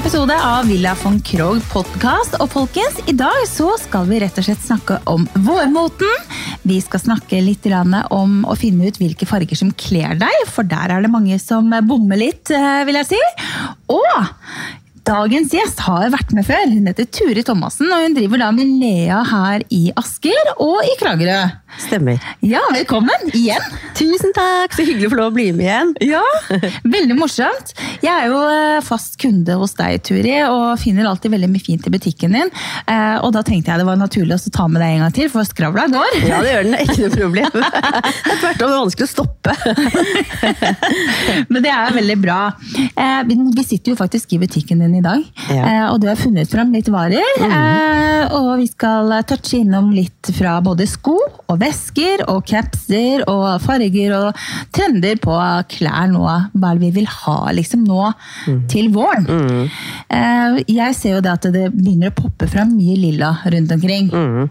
episode av Villa von Krogh podkast. Og folkens, i dag så skal vi rett og slett snakke om vårmoten. Vi skal snakke litt om å finne ut hvilke farger som kler deg, for der er det mange som bommer litt, eh, vil jeg si. Og Dagens gjest har vært med før. Hun heter Turi Thomassen, og hun driver da med Lea her i Asker og i Kragerø. Stemmer. Ja, velkommen igjen. Tusen takk, så hyggelig å få lov å bli med igjen. Ja, Veldig morsomt. Jeg er jo eh, fast kunde hos deg, Turi, og finner alltid veldig mye fint i butikken din. Eh, og da tenkte jeg det var naturlig å ta med deg en gang til, for skravla går. Ja, det gjør den. Ikke noe problem. Det er tvert om vanskelig å stoppe. Men det er veldig bra. Eh, vi sitter jo faktisk i butikken din i dag. Ja. Eh, og du har funnet fram litt varer. Mm. Og vi skal touche innom litt fra både sko og vesker og capser og farger og trender på klær nå. Hva vi vil ha liksom nå mm. til våren? Mm. Jeg ser jo det at det begynner å poppe fram mye lilla rundt omkring. Mm.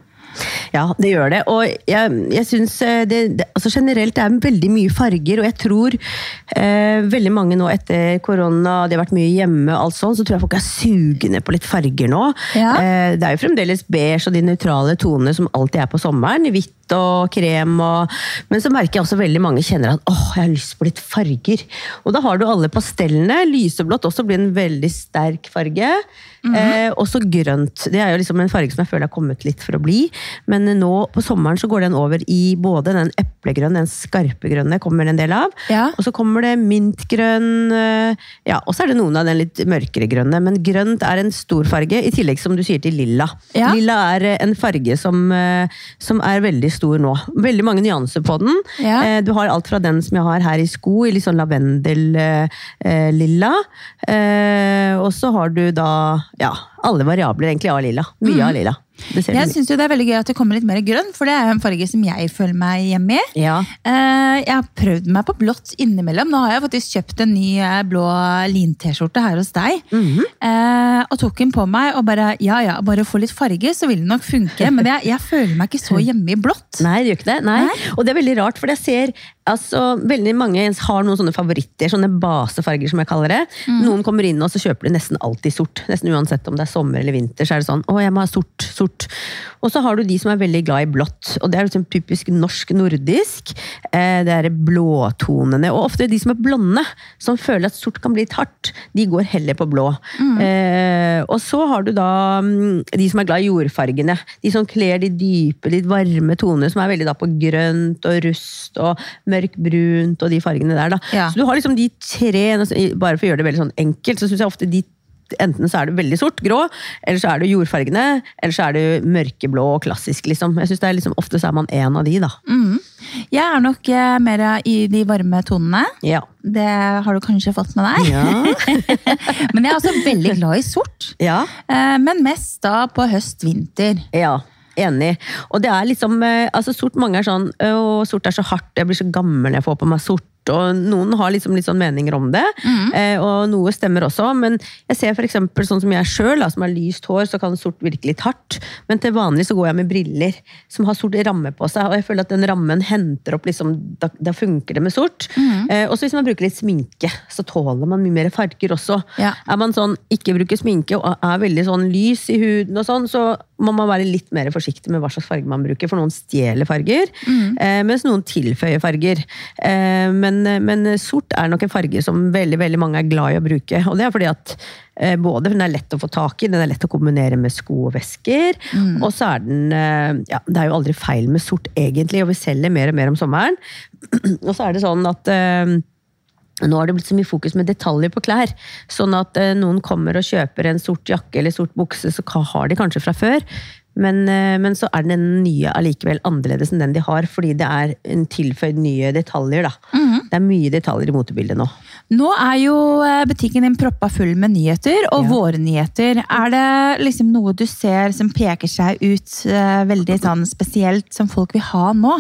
Ja, det gjør det. Og jeg, jeg syns eh, det, det, altså generelt det er veldig mye farger, og jeg tror eh, veldig mange nå etter korona, det har vært mye hjemme, og alt sånt, så tror jeg folk er sugne på litt farger nå. Ja. Eh, det er jo fremdeles beige og de nøytrale tonene som alltid er på sommeren. Hvitt og krem. Og, men så merker jeg også veldig mange kjenner at åh, jeg har lyst på litt farger. Og da har du alle pastellene. Lyseblått også blir en veldig sterk farge. Mm -hmm. eh, også grønt. Det er jo liksom en farge som jeg føler har kommet litt for å bli. Men nå på sommeren så går den over i både den eplegrønne, den skarpe grønne kommer en del av. Ja. Og så kommer det mintgrønn. Eh, ja, og så er det noen av den litt mørkere grønne. Men grønt er en stor farge, i tillegg som du sier til lilla. Ja. Lilla er en farge som, eh, som er veldig stor nå. Veldig mange nyanser på den. Ja. Eh, du har alt fra den som jeg har her i sko, i litt sånn lavendel-lilla. Eh, eh, og så har du da ja, alle variabler egentlig av lilla. Mye mm. av lilla. Jeg syns det er veldig gøy at det kommer litt mer grønn, for det er jo en farge som jeg føler meg hjemme i. Ja. Eh, jeg har prøvd meg på blått innimellom. Nå har jeg faktisk kjøpt en ny eh, blå lin-T-skjorte her hos deg. Mm -hmm. Og tok den på meg og bare ja ja, bare få litt farge, så vil det nok funke. Men jeg, jeg føler meg ikke så hjemme i blått. Nei, det gjør ikke det. Nei. Nei. Og det er veldig rart, for jeg ser altså, veldig mange har noen sånne favoritter, sånne basefarger som jeg kaller det. Mm. Noen kommer inn og så kjøper de nesten alltid sort. Nesten uansett om det er sommer eller vinter, så er det sånn å, jeg må ha sort, sort. Og så har du de som er veldig glad i blått. og Det er liksom typisk norsk-nordisk. Eh, det er blåtonene. Og ofte de som er blonde, som føler at sort kan bli litt hardt, de går heller på blå. Mm. Eh, og så har du da mm, de som er glad i jordfargene. De som kler de dype, litt varme tonene, som er veldig da på grønt og rust og mørkbrunt og de fargene der. da. Ja. Så du har liksom de tre, bare for å gjøre det veldig sånn enkelt, så syns jeg ofte de Enten så er det veldig sort, grå, eller så er det jordfargene, eller så er det mørkeblå og klassisk. liksom. Jeg synes det er liksom, Ofte så er man en av de, da. Mm. Jeg er nok eh, mer i de varme tonene. Ja. Det har du kanskje fått med deg. Ja. men jeg er også veldig glad i sort. Ja. Eh, men mest da på høst-vinter. Ja. Enig. Og det er liksom, eh, altså sort, Mange er sånn å, sort er så hardt, jeg blir så gammel når jeg får på meg sort og noen har liksom litt sånn meninger om det. Mm. Eh, og noe stemmer også. Men jeg ser eksempel, sånn som jeg sjøl, som har lyst hår, så kan sort virke litt hardt. Men til vanlig så går jeg med briller som har sort ramme på seg, og jeg føler at den rammen henter opp liksom, Da, da funker det med sort. Mm. og så hvis man bruker litt sminke, så tåler man mye mer farger også. Ja. Er man sånn ikke bruker sminke og er veldig sånn lys i huden og sånn, så må man være litt mer forsiktig med hva slags farge man bruker, for noen stjeler farger, mm. eh, mens noen tilføyer farger. Eh, men, men, sort er nok en farge som veldig, veldig mange er glad i å bruke. Og det er fordi at eh, både den er lett å få tak i, den er lett å kombinere med sko og vesker, mm. og så er den eh, ja, Det er jo aldri feil med sort, egentlig, og vi selger mer og mer om sommeren. og så er det sånn at eh, nå har det blitt så mye fokus med detaljer på klær. Sånn at eh, noen kommer og kjøper en sort jakke eller sort bukse, så har de kanskje fra før. Men, eh, men, så er den nye allikevel annerledes enn den de har, fordi det er en tilføyd nye detaljer. da. Mm -hmm. Det er mye detaljer i motebildet nå. Nå er jo eh, butikken din proppa full med nyheter, og ja. våre nyheter. Er det liksom noe du ser som peker seg ut uh, veldig sånn spesielt, som folk vil ha nå?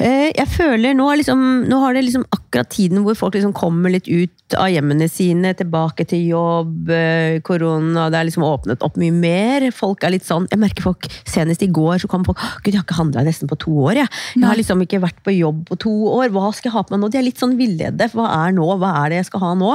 Uh, jeg føler nå, liksom, nå har det liksom akkurat tiden hvor folk liksom kommer litt ut av hjemmene sine, tilbake til jobb, uh, korona, det er liksom åpnet opp mye mer. Folk er litt sånn Jeg merker folk Senest i går så kom folk Gud, jeg har ikke handla nesten på to år. Jeg. jeg har liksom ikke vært på jobb på to år. Hva skal jeg ha på meg nå? De er litt sånn villede. Hva er nå? Hva er det jeg skal ha nå?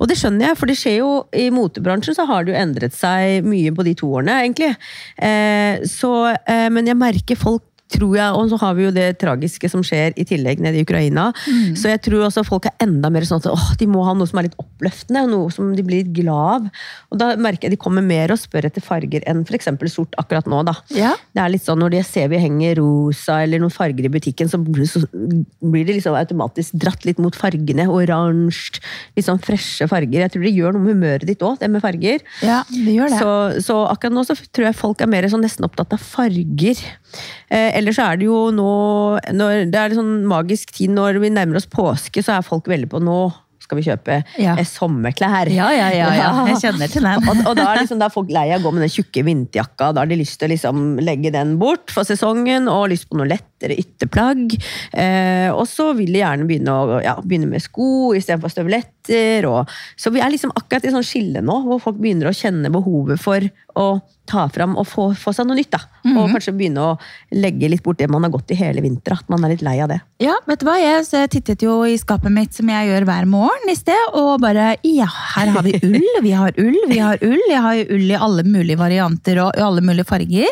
Og det skjønner jeg, for det skjer jo i motebransjen så har det jo endret seg mye på de to årene, egentlig. Eh, så, eh, men jeg merker folk tror jeg, Og så har vi jo det tragiske som skjer i tillegg nede i Ukraina. Mm. Så jeg tror også folk er enda mer sånn at åh, de må ha noe som er litt oppløftende, noe som de blir litt glad av. Og da merker jeg de kommer mer og spør etter farger enn f.eks. sort akkurat nå. da. Ja. Det er litt sånn Når de ser vi henger rosa eller noen farger i butikken, så blir det liksom automatisk dratt litt mot fargene. Oransje, litt sånn freshe farger. Jeg tror det gjør noe med humøret ditt òg, det med farger. Ja, det gjør det. Så, så, akkurat nå så tror jeg folk er mer sånn nesten opptatt av farger. Eh, ellers er det jo nå Det er en sånn magisk tid når vi nærmer oss påske, så er folk veldig på nå skal vi kjøpe ja. sommerklær. Ja, ja, ja, ja, jeg kjenner til den. og, og da, er liksom, da er folk lei av å gå med den tjukke vinterjakka. Da har de lyst til å liksom legge den bort for sesongen og lyst på noe lettere ytterplagg. Eh, og så vil de gjerne begynne, å, ja, begynne med sko istedenfor støvletter. Og, så vi er liksom akkurat i sånn skille nå, hvor folk begynner å kjenne behovet for å ta fram og få, få seg noe nytt. da. Mm -hmm. Og kanskje begynne å legge litt bort det man har gått i hele vinter. At man er litt lei av det. Ja, vet du hva? Jeg tittet jo i skapet mitt som jeg gjør hver morgen i sted, og bare Ja, her har vi ull, vi har ull, vi har ull. Jeg har jo ull i alle mulige varianter og i alle mulige farger.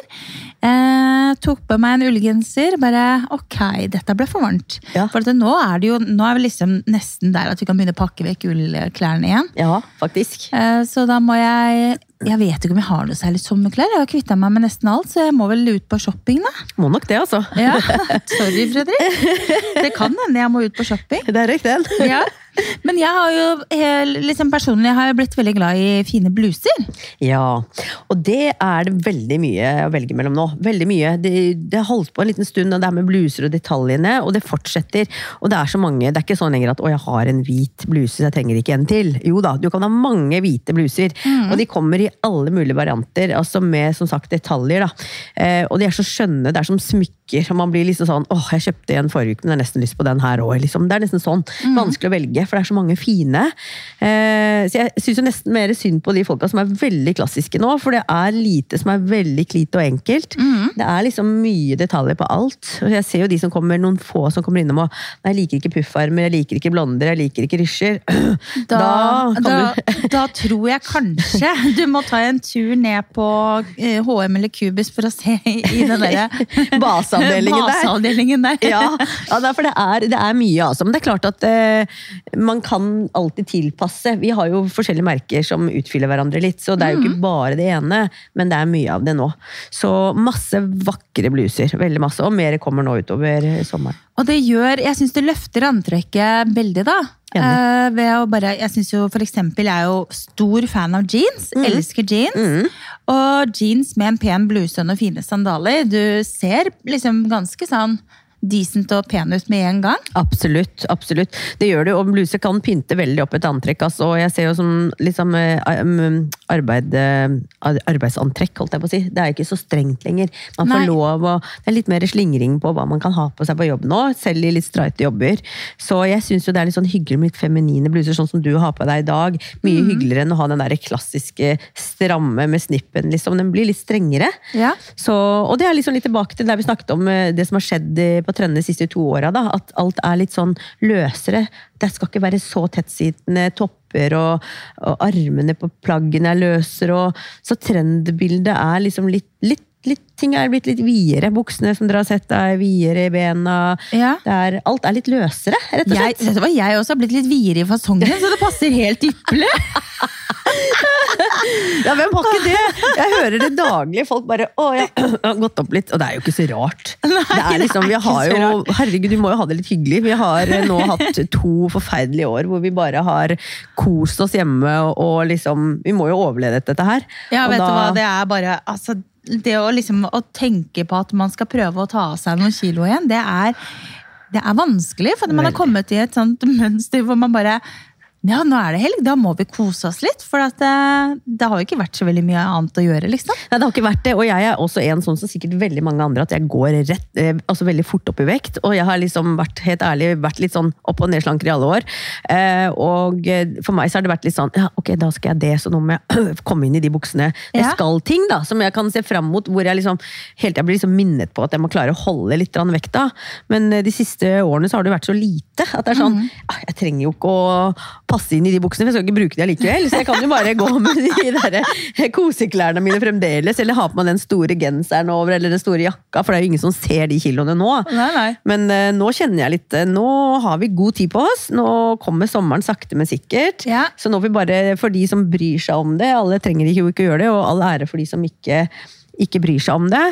Eh, tok på meg en ullgenser. Bare ok, dette ble for varmt. Ja. For nå er det jo, nå er vi liksom nesten der at vi kan begynne å pakke vekk ullklærne igjen. Ja, faktisk. Eh, så da må jeg jeg vet ikke om jeg har noe særlig sommerklær. Jeg har kvitta meg med nesten alt, så jeg må vel ut på shopping, da. Må nok det, altså. Ja, Sorry, Fredrik. Det kan hende jeg må ut på shopping. Det er riktig. Ja. Men jeg har jo liksom personlig har jeg blitt veldig glad i fine bluser. Ja, og det er det veldig mye å velge mellom nå. Veldig mye. Det, det har holdt på en liten stund, og det er med bluser og detaljene, og det fortsetter. Og det er så mange. Det er ikke sånn lenger at 'å, jeg har en hvit bluse, så jeg trenger ikke en til'. Jo da, du kan ha mange hvite bluser, mm. og de kommer i alle mulige varianter, altså med som sagt detaljer. da. Eh, og de er så skjønne, det er som smykker. og Man blir liksom sånn åh, jeg kjøpte en forrige uke, men jeg har nesten lyst på den her òg. Liksom. Det er nesten sånn. Mm. Vanskelig å velge, for det er så mange fine. Eh, så jeg syns nesten mer synd på de folka som er veldig klassiske nå, for det er lite som er veldig klite og enkelt. Mm. Det er liksom mye detaljer på alt. Og jeg ser jo de som kommer, noen få som kommer innom og Nei, jeg liker ikke puffarmer, jeg liker ikke blonder, jeg liker ikke rysjer. Da, da, da, da tror jeg kanskje du må ta en tur ned på HM eller Cubus for å se i den derre baseavdelingen, baseavdelingen der. ja, ja, for det er, det er, mye, altså. Men det er klart at uh, man kan alltid tilpasse. Vi har jo forskjellige merker som utfyller hverandre litt, så det er jo ikke mm. bare det ene, men det er mye av det nå. Så masse vakre bluser. Veldig masse. Og mer kommer nå utover sommeren. Og det gjør Jeg syns det løfter antrekket veldig, da. Uh, ved å bare, jeg synes jo for eksempel, jeg er jo stor fan av jeans. Mm. Elsker jeans. Mm. Og jeans med en pen bluse og noen fine sandaler. Du ser liksom ganske sånn decent og pen ut med en gang? Absolutt. absolutt. Det gjør det, og bluse kan pynte veldig opp et antrekk. Altså, og jeg ser jo som liksom, arbeid, eh, arbeidsantrekk, holdt jeg på å si. Det er ikke så strengt lenger. Man får Nei. lov å Det er litt mer slingring på hva man kan ha på seg på jobb nå, selv i litt streite jobber. Så jeg syns det er litt sånn hyggelig med litt feminine bluser, sånn som du har på deg i dag. Mye mm. hyggeligere enn å ha den der klassiske stramme med snippen, liksom. Den blir litt strengere. Ja. Så, og det er liksom litt tilbake til der vi snakket om eh, det som har skjedd på trendene de siste to åra. At alt er litt sånn løsere. Det skal ikke være så tettsittende topper, og, og armene på plaggene er løsere. Og, så trendbildet er liksom litt, litt Litt, ting er blitt litt videre. Buksene som dere har sett er videre i bena. Ja. Er, alt er litt løsere, rett og slett. Jeg, jeg også har blitt litt videre i fasongen, så det passer helt ypperlig. ja, hvem har ikke det? Jeg hører det daglig. Folk bare 'Å, jeg har gått opp litt'. Og det er jo ikke så rart. Nei, det er liksom, vi har jo, herregud, vi må jo ha det litt hyggelig. Vi har eh, nå hatt to forferdelige år hvor vi bare har kost oss hjemme og liksom Vi må jo overleve dette her. Ja, vet da, du hva, det er bare altså, Det å liksom å tenke på at man skal prøve å ta av seg noen kilo igjen, det er, det er vanskelig. For man har kommet i et sånt mønster hvor man bare Ja, nå er det helg. Da må vi kose oss litt. For at, eh, det har jo ikke vært så veldig mye annet å gjøre, liksom. Nei, det har ikke vært det, og jeg er også en sånn som sikkert veldig mange andre, at jeg går rett, eh, altså veldig fort opp i vekt. Og jeg har liksom vært helt ærlig, vært litt sånn opp- og nedslanker i alle år. Eh, og for meg så har det vært litt sånn, ja, ok, da skal jeg det, så nå må jeg komme inn i de buksene. Det Ja. skal ting da, som jeg kan se fram mot, hvor jeg liksom, helt jeg blir liksom minnet på at jeg må klare å holde litt vekta. Men de siste årene så har det vært så lite, at det er sånn, ah, jeg trenger jo ikke å passe inn i de buksene, for jeg skal ikke bruke de allikevel, så jeg kan jo bare gå med de der eh, koseklærne mine fremdeles, eller ha på meg den store genseren over, eller den store jakka, for det er jo ingen som ser de kiloene nå. Nei, nei. Men uh, nå kjenner jeg litt eh, Nå har vi god tid på oss. Nå kommer sommeren sakte, men sikkert. Ja. Så nå får vi bare, for de som bryr seg om det, alle trenger ikke, ikke gjøre det, og all ære for de som ikke, ikke bryr seg om det.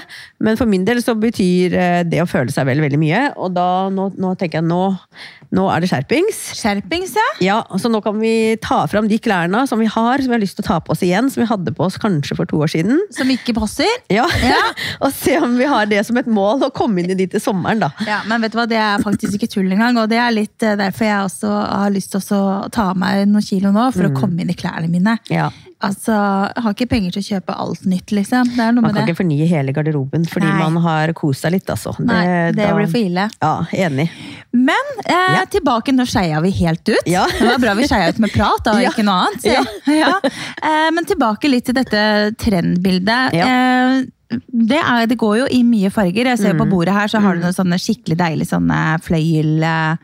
Men for min del så betyr eh, det å føle seg vel veldig mye. Og da, nå, nå tenker jeg nå, nå er det skjerpings. Skjerpings, ja. Ja, så nå kan vi ta fram de klærne som vi har, som vi har lyst til å ta på oss igjen, som vi hadde på oss kanskje for to år siden. Som ikke passer. Ja, Ja. og se om vi har det som et mål, å komme inn i de til sommeren da. Ja, men vet du hva, det er faktisk ikke tull engang. Og det er litt eh, derfor jeg også har lyst til å ta av meg noen kilo nå, for å komme inn i klærne mine. Ja. Altså, Jeg har ikke penger til å kjøpe alt nytt, liksom. Man kan det. ikke fornye hele garderoben fordi Nei. man har kost seg litt, altså. Nei, det da- blir for ille. Ja, enig. Men eh, Ja. tilbake, nå skeia vi helt ut. Ja. Det var bra vi skeia ut med prat, da, Ja. ikke noe annet. Eh, men tilbake litt til dette trendbildet. Eh, det, er, det går jo i mye farger. Jeg ser Mm. På bordet her så har du noen sånne skikkelig deilige sånne fløyel, eh,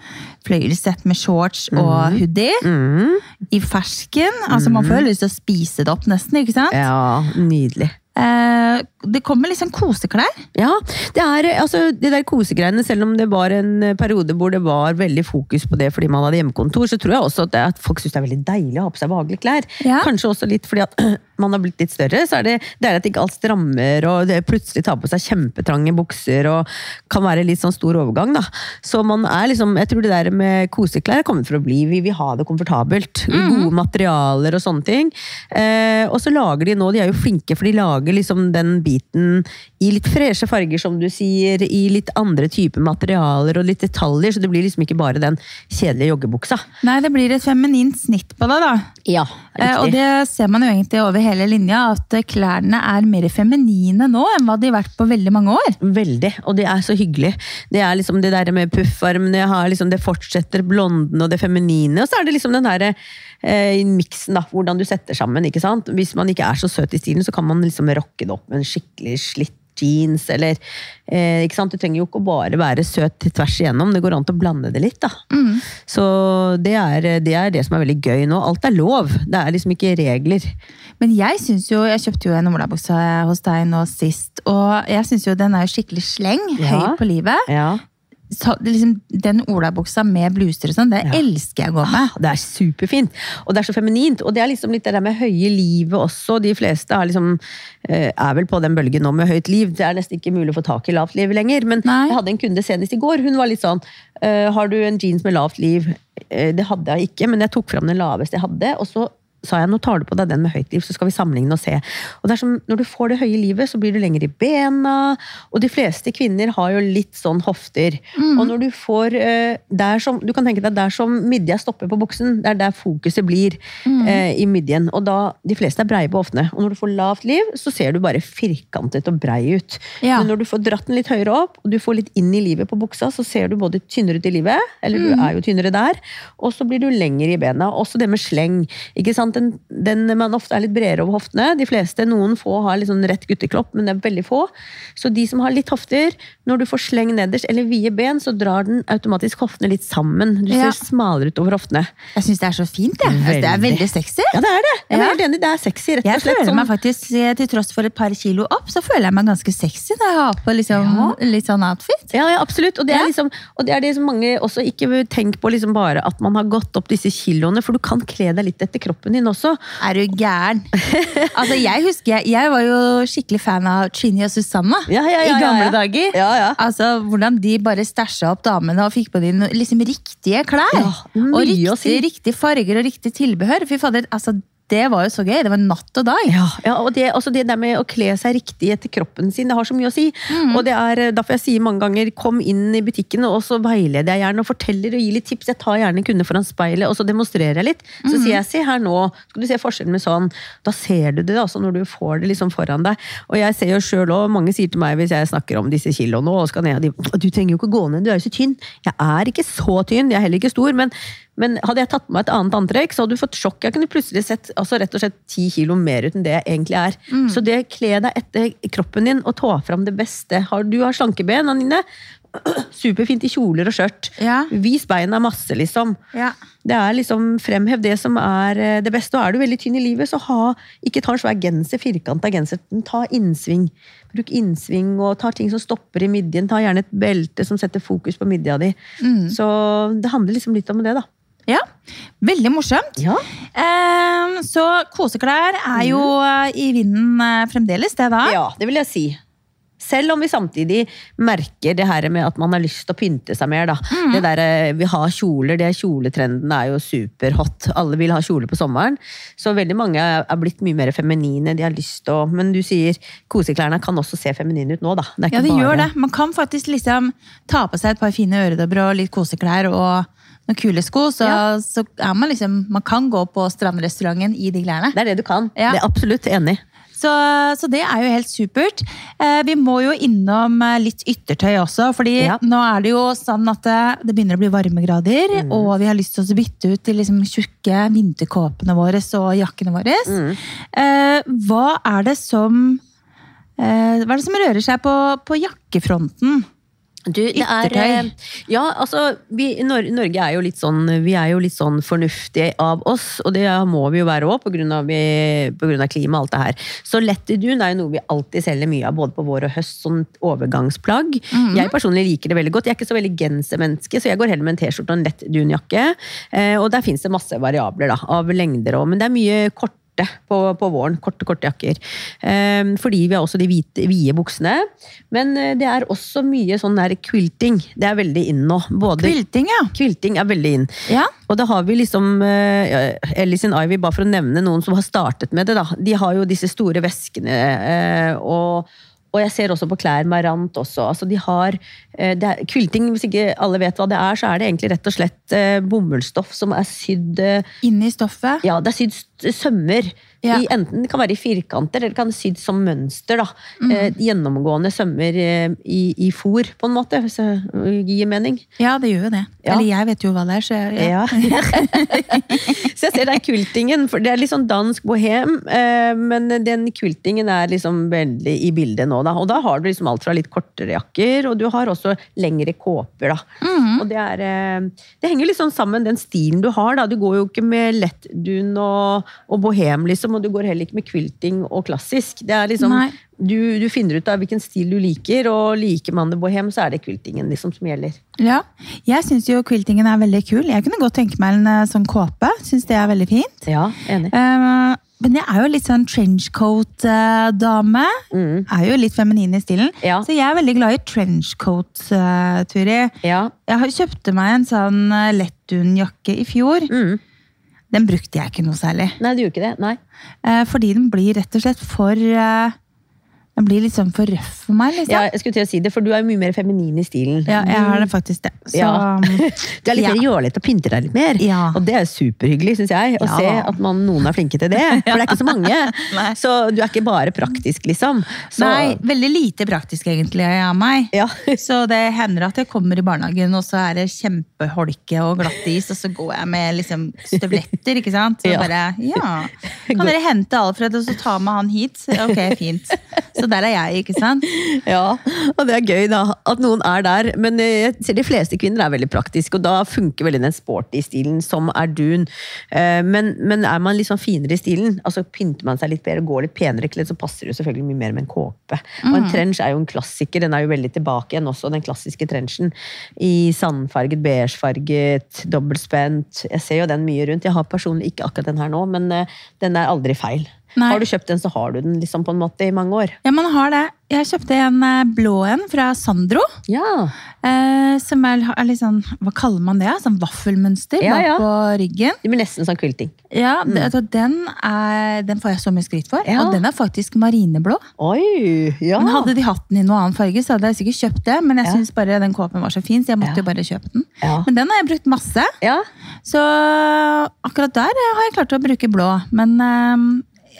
fløyelsett med shorts og hoodie. Mm. I fersken. Altså Man får jo lyst til å spise det opp, nesten. ikke sant? Ja, nydelig. Eh, det kommer sånn koseklær. Ja, det er altså de der kosegreiene, selv om det var en eh, periode hvor det var veldig fokus på det fordi man hadde hjemmekontor, så tror jeg også at, det, at folk syns det er veldig deilig å ha på seg behagelige klær. Ja. Kanskje også litt fordi at man har blitt litt større, så er det, det er at ikke alt strammer, og det plutselig tar på seg kjempetrange bukser, og kan være litt sånn stor overgang, da. Så man er liksom, jeg tror det der med koseklær er kommet for å bli, vi vil ha det komfortabelt. Gode materialer og sånne ting. Eh, og så lager de nå, de er jo flinke, for de lager liksom den biten i litt freshe farger, som du sier, i litt andre typer materialer og litt detaljer, så det blir liksom ikke bare den kjedelige joggebuksa. Nei, det blir et feminint snitt på det, da. Ja, Eh, og det ser man jo egentlig over hele linja, at klærne er mer feminine nå enn hva de har vært på veldig mange år. Veldig, og det er så hyggelig. Det er liksom det der med puffarmene, liksom det fortsetter blonden og det feminine, og så er det liksom den der eh, miksen da, hvordan du setter sammen, ikke sant? Hvis man ikke er så søt i stilen, så kan man liksom rocke det opp med en skikkelig slitt jeans, eller eh, ikke sant? Du trenger jo ikke bare være søt tvers igjennom, det går an til å blande det litt, da. Så det er, det er det som er veldig gøy nå. Alt er lov, det er liksom ikke regler. Men jeg synes jo, jeg kjøpte jo en olabukse hos deg nå sist, og jeg syns jo den er jo skikkelig sleng, Ja. høy på livet. Ja. Så, liksom, den olabuksa med bluser og sånn, det Ja. elsker jeg å gå med. Ah, Det er superfint, og det er så feminint. Og det er liksom litt det der med høye livet også. De fleste er, liksom, eh, er vel på den bølgen nå med høyt liv. Det er nesten ikke mulig å få tak i lavt liv lenger. Men Nei. jeg hadde en kunde senest i går. Hun var litt sånn eh, Har du en jeans med lavt liv? Eh, det hadde jeg ikke, men jeg tok fram den laveste jeg hadde. og så sa jeg, nå tar du på deg den med høyt liv, så skal vi sammenligne og se. Og som, Når du får det høye livet, så blir du lenger i bena, og de fleste kvinner har jo litt sånn hofter. Og når du får eh, der som, Du kan tenke deg der som midja stopper på buksen, det er der fokuset blir eh, i midjen. Og da, De fleste er breie på hoftene. Og når du får lavt liv, så ser du bare firkantet og brei ut. Ja. Men når du får dratt den litt høyere opp, og du får litt inn i livet på buksa, så ser du både tynnere ut i livet, eller du er jo tynnere der, og så blir du lenger i bena. Også det med sleng. ikke sant? Den, den man ofte er litt bredere over hoftene. De fleste, noen få har litt sånn rett gutteklopp, men det er veldig få. Så de som har litt hofter, når du får sleng nederst eller vide ben, så drar den automatisk hoftene litt sammen. Du Ja. ser smalere ut over hoftene. Jeg syns det er så fint, jeg. Veldig. Det er Veldig. sexy. Ja, det er det! Jeg er Ja. helt enig, det er sexy, rett Jeg og slett. føler sånn- meg faktisk, eh, til tross for et par kilo opp, så føler jeg meg ganske sexy når jeg har på liksom, litt sånn outfit. Ja, ja, absolutt. Og det, Ja. er liksom, og det er det som mange også ikke tenker på liksom bare at man har gått opp disse kiloene, for du kan kle deg litt etter kroppen din også. Er du gæren? altså, jeg husker, jeg, var jo skikkelig fan av Trini og Susanna Ja, ja, ja, i gamle dager. Ja, ja. Altså, Hvordan de bare stæsja opp damene og fikk på de liksom riktige klær. Og å riktig, si. riktige farger og riktig tilbehør. Fy fader, altså, det var jo så gøy. Det var natt og dag. Ja, ja og det, altså det der med å kle seg riktig etter kroppen sin, det har så mye å si. Og det er eh, derfor jeg sier mange ganger kom inn i butikken, og så veileder jeg gjerne og forteller og gir litt tips. Jeg tar gjerne kunder kunde foran speilet, og så demonstrerer jeg litt. Så sier jeg se her nå, skal du se forskjellen med sånn. Da ser du det altså når du får det liksom foran deg. Og jeg ser jo sjøl òg, mange sier til meg hvis jeg snakker om disse kiloene og skal ned, de, du trenger jo ikke gå ned, du er jo så tynn. Jeg er ikke så tynn, jeg er heller ikke stor, men men hadde jeg tatt på meg et annet antrekk, så hadde du fått sjokk. Jeg kunne plutselig sett altså rett og slett ti kilo mer ut enn det jeg egentlig er. Så det kle deg etter kroppen din og ta fram det beste. Har, du har slanke ben, Anine. Superfint i kjoler og skjørt. Ja. Vis beina masse, liksom. Ja. Det er liksom Fremhev det som er eh, det beste. Og er du veldig tynn i livet, så ha, ikke ta en svær genser, firkanta genser. Ta innsving. Bruk innsving og ta ting som stopper i midjen. Ta gjerne et belte som setter fokus på midja di. Så det handler liksom litt om det, da. Ja, Veldig morsomt. Ja. Eh, så koseklær er jo eh, i vinden eh, fremdeles, det da. Ja, det vil jeg si. Selv om vi samtidig merker det her med at man har lyst til å pynte seg mer. Da. Det der, eh, vi har kjoler, det Kjoletrenden er jo superhot. Alle vil ha kjole på sommeren. Så veldig mange er blitt mye mer feminine. de har lyst til å, Men du sier koseklærne kan også se feminine ut nå, da. Ja, de bare- gjør det. Man kan faktisk liksom ta på seg et par fine øredobber og litt koseklær og noen kule sko, så, Ja. så er man liksom Man kan gå på strandrestauranten i de klærne. Det er det du kan. Ja. Det er absolutt enig. Så, så det er jo helt supert. Eh, vi må jo innom eh, litt yttertøy også, fordi Ja. nå er det jo sånn at det, det begynner å bli varmegrader, Mm. og vi har lyst til å bytte ut de liksom tjukke vinterkåpene våre og jakkene våre. Mm. Eh, hva er det som eh, Hva er det som rører seg på, på jakkefronten? Du, det er, eh, ja, altså, vi, Norge er jo litt sånn Vi er jo litt sånn fornuftige av oss, og det må vi jo være òg, pga. klima og alt det her. Så lett i dun er jo noe vi alltid selger mye av, både på vår og høst, sånn overgangsplagg. Jeg personlig liker det veldig godt. Jeg er ikke så veldig gensermenneske, så jeg går heller med en T-skjorte og en lett dunjakke. Eh, og der fins det masse variabler da, av lengder òg, men det er mye kort på, på våren. Korte, korte jakker. Ehm, fordi vi har også de hvite, vide buksene. Men eh, det er også mye sånn der quilting. Det er veldig inn nå. Både Quilting, ja. Quilting er veldig inn. Ja. Og da har vi liksom uh, Ellis and Ivy, bare for å nevne noen som har startet med det. da. De har jo disse store veskene. eh, og og jeg ser også på klær Marant også. altså de har eh, er, kvilting, hvis ikke alle vet hva det er, så er det egentlig rett og slett eh, bomullsstoff som er sydd eh, Inni stoffet. ja, det er sydd sømmer. Ja. I, enten det kan være i firkanter, eller det kan sydd som mønster. Mm. Eh, gjennomgående sømmer eh, i, i fôr, på en måte, hvis det gir mening. Ja, det gjør jo det. Ja. Eller jeg vet jo hva det er, så jeg, ja. Ja. så jeg ser det er kultingen. for det er litt sånn dansk bohem, eh, men den kultingen er liksom veldig i bildet nå, da. Og da har du liksom alt fra litt kortere jakker, og du har også lengre kåper, da. Mm. Og det er eh, Det henger litt sånn sammen, den stilen du har, da. Du går jo ikke med lettdun og, og bohem, liksom, og du går heller ikke med quilting og klassisk. Det er liksom du, du finner ut av hvilken stil du liker, og liker man det bohem, så er det quiltingen liksom som gjelder. Ja, jeg syns jo quiltingen er veldig kul. Jeg kunne godt tenke meg en eh, sånn kåpe. Syns det er veldig fint. Ja, enig. Eh, men jeg er jo litt sånn trenchcoat-dame. Mm. Er jo litt feminin i stilen. Ja. Så jeg er veldig glad i trenchcoat, uh, Turi. Ja. Jeg kjøpte meg en sånn uh, lettdunjakke i fjor. Mm. Den brukte jeg ikke noe særlig. Nei, du gjorde ikke det? Nei. Eh, fordi den blir rett og slett for eh, Den blir litt sånn for røff for meg. liksom. Ja, jeg skulle til å si det, for du er jo mye mer feminin i stilen. Ja, jeg er det faktisk det. Så, Ja. Du er litt Ja. mer jålete og pynter deg litt mer. Ja. Og det er superhyggelig, syns jeg. Å Ja. se at man, noen er flinke til det. For det er ikke så mange. Så du er ikke bare praktisk, liksom. Så, Nei, veldig lite praktisk egentlig av meg. Ja. Så det hender at jeg kommer i barnehagen, og så er det kjempeholke og glatt is, og så går jeg med liksom støvletter, ikke sant? Så Ja. bare, ja. Kan dere hente Alfred og så ta med han hit? Ok, fint. Så der er jeg, ikke sant? Ja, og det er gøy da, at noen er der. Men eh, jeg ser de fleste kvinner er veldig praktiske, og da funker veldig den sporty stilen som er dun. Eh, Men, men er man litt sånn finere i stilen, altså pynter man seg litt bedre og går litt penere kledd, så passer det jo selvfølgelig mye mer med en kåpe. Og en trench er jo en klassiker, den er jo veldig tilbake igjen også, den klassiske trenchen. I sandfarget, beigefarget, dobbeltspent. Jeg ser jo den mye rundt. Jeg har personlig ikke akkurat den her nå, men eh, den er aldri feil. Nei. Har du kjøpt den, så har du den liksom på en måte i mange år. Ja, man har det. Jeg kjøpte en eh, blå en fra Sandro. Ja. Eh, som er, er litt sånn, hva kaller man det? Sånn vaffelmønster Ja, ja. på ryggen. Det blir nesten sånn quilting. Ja, det, altså, den, er, den får jeg så mye skryt for. Ja. Og den er faktisk marineblå. Oi! Ja. Men hadde de hatt den i noen annen farge, så hadde jeg sikkert kjøpt det. Men jeg Ja. synes bare den kåpen var så fin, så jeg måtte jo bare kjøpe den. Men den har jeg brukt masse. ja. Så akkurat der eh, har jeg klart å bruke blå. Men eh,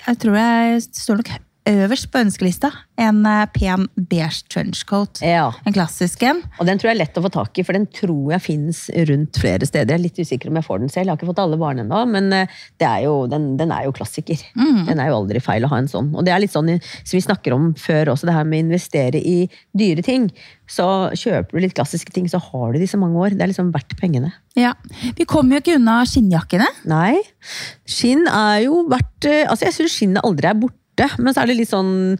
jeg tror jeg står nok øverst på ønskelista. En eh, pen beige trenchcoat. ja. En klassisk en. Og den tror jeg er lett å få tak i, for den tror jeg finnes rundt flere steder. Jeg er litt usikker om jeg får den selv. Jeg har ikke fått alle barna ennå, men eh, det er jo, den, den er jo klassiker. Den er jo aldri feil å ha en sånn. Og det er litt sånn som vi snakker om før også, det her med å investere i dyre ting. Så kjøper du litt klassiske ting, så har du de så mange år. Det er liksom verdt pengene. Ja. Vi kommer jo ikke unna skinnjakkene. Nei. Skinn er jo verdt eh, Altså, jeg syns skinnet aldri er borte. Men så er det litt sånn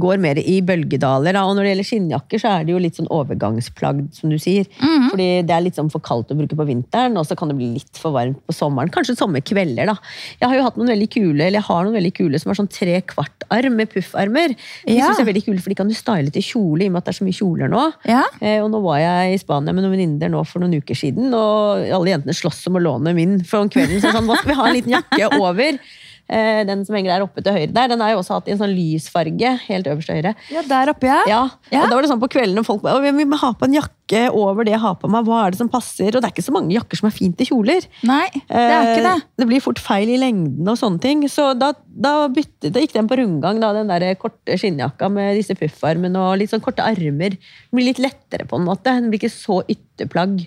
Går mer i bølgedaler. Da. Og når det gjelder skinnjakker, så er det jo litt sånn overgangsplagg, som du sier. Fordi det er litt sånn for kaldt å bruke på vinteren, og så kan det bli litt for varmt på sommeren. Kanskje sommerkvelder, da. Jeg har jo hatt noen veldig kule, eller jeg har noen veldig kule som har sånn tre kvartarm med puffarmer. De Ja. synes jeg er veldig kule, for de kan du style til kjole, i og med at det er så mye kjoler nå. Ja. Eh, og nå var jeg i Spania med noen venninner nå for noen uker siden, og alle jentene slåss om å låne min for om kvelden. Så sånn, hva skal vi ha en liten jakke over? Eh, den som henger der oppe til høyre der, den har jeg også hatt i en sånn lysfarge, helt øverst til høyre. Ja, der oppe, ja. Ja, Ja. og da var det sånn på kvelden folk bare, vi må ha på en jakke over det jeg har på meg, hva er det som passer? Og det er ikke så mange jakker som er fint i kjoler. Nei, det er ikke det. Eh, Det blir fort feil i lengden og sånne ting. Så da, da, bytte, da gikk den på rundgang, da, den der korte skinnjakka med disse puffarmene og litt sånn korte armer. Den blir litt lettere på en måte. Den blir ikke så ytterplagg.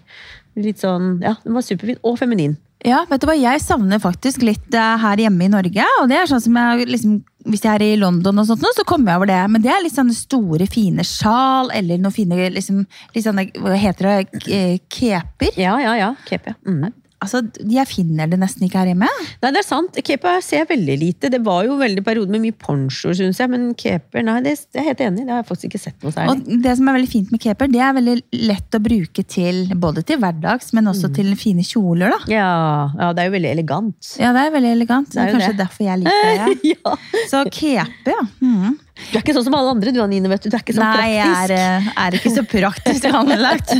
Litt sånn, ja, Den var superfin. Og feminin. Ja, vet du hva, Jeg savner faktisk litt eh, her hjemme i Norge. og det er sånn som jeg liksom, Hvis jeg er i London, og sånt, så kommer jeg over det. Men det er litt sånne store, fine sjal eller noen fine liksom, litt sånne, Hva heter det? eh, Keper. Ja, ja, ja. Kepe, ja. Mm. Altså, Jeg finner det nesten ikke her hjemme. Nei, det er sant. Kepa ser jeg veldig lite. Det var jo veldig periode med mye ponchoer, syns jeg. Men keper, nei, det, er jeg helt enig i. Det har jeg faktisk ikke sett noe særlig. Og det som er veldig fint med keper, det er veldig lett å bruke til både til hverdags, men også til fine kjoler. da. Ja, ja, det er jo veldig elegant. Ja, det er veldig elegant. Det Det er er kanskje det. derfor jeg liker det. Ja. Så kepe, ja. Mhm. Du er ikke sånn som alle andre, du Anine. vet du. Du er ikke så Nei, jeg er, eh, er ikke så praktisk anlagt.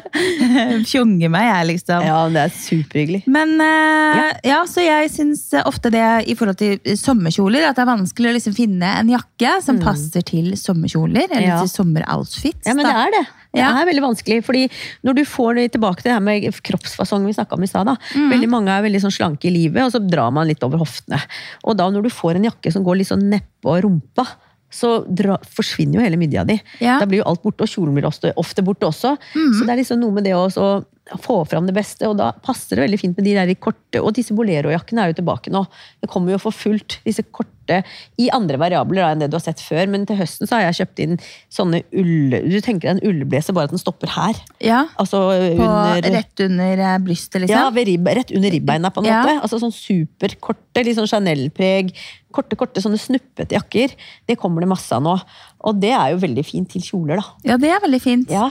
Fjonge meg, jeg, liksom. Ja, det er superhyggelig. Men eh, ja. så jeg syns ofte det i forhold til sommerkjoler, at det er vanskelig å liksom finne en jakke som passer til sommerkjoler, eller Mm. Ja. til sommeroutfits. Ja, men det er det. Det Ja. er veldig vanskelig, fordi når du får det tilbake til det her med kroppsfasong vi snakket om i stad. Mm. Veldig mange er veldig sånn slanke i livet, og så drar man litt over hoftene. Og da når du får en jakke som går litt sånn nedpå rumpa, så dra, forsvinner jo hele midja di. Ja. Mm. Da blir jo alt borte, og kjolen blir ofte, ofte borte også. Så det er liksom noe med det å så få fram det beste, og da passer det veldig fint med de der i korte, og disse bolero-jakkene er jo tilbake nå. Det kommer jo for fullt, disse korte, i andre variabler da, enn det du har sett før, men til høsten så har jeg kjøpt inn sånne ull, du tenker deg en ullblazer, bare at den stopper her. Ja, Altså på, under... rett under eh, brystet, liksom. Ja, ribb, rett under ribbeina, på en Ja. måte. Altså sånn superkorte, litt sånn Chanel-preg. Korte, korte, sånne snuppete jakker. Det kommer det masse av nå. Og det er jo veldig fint til kjoler, da. Ja, det er veldig fint. Ja,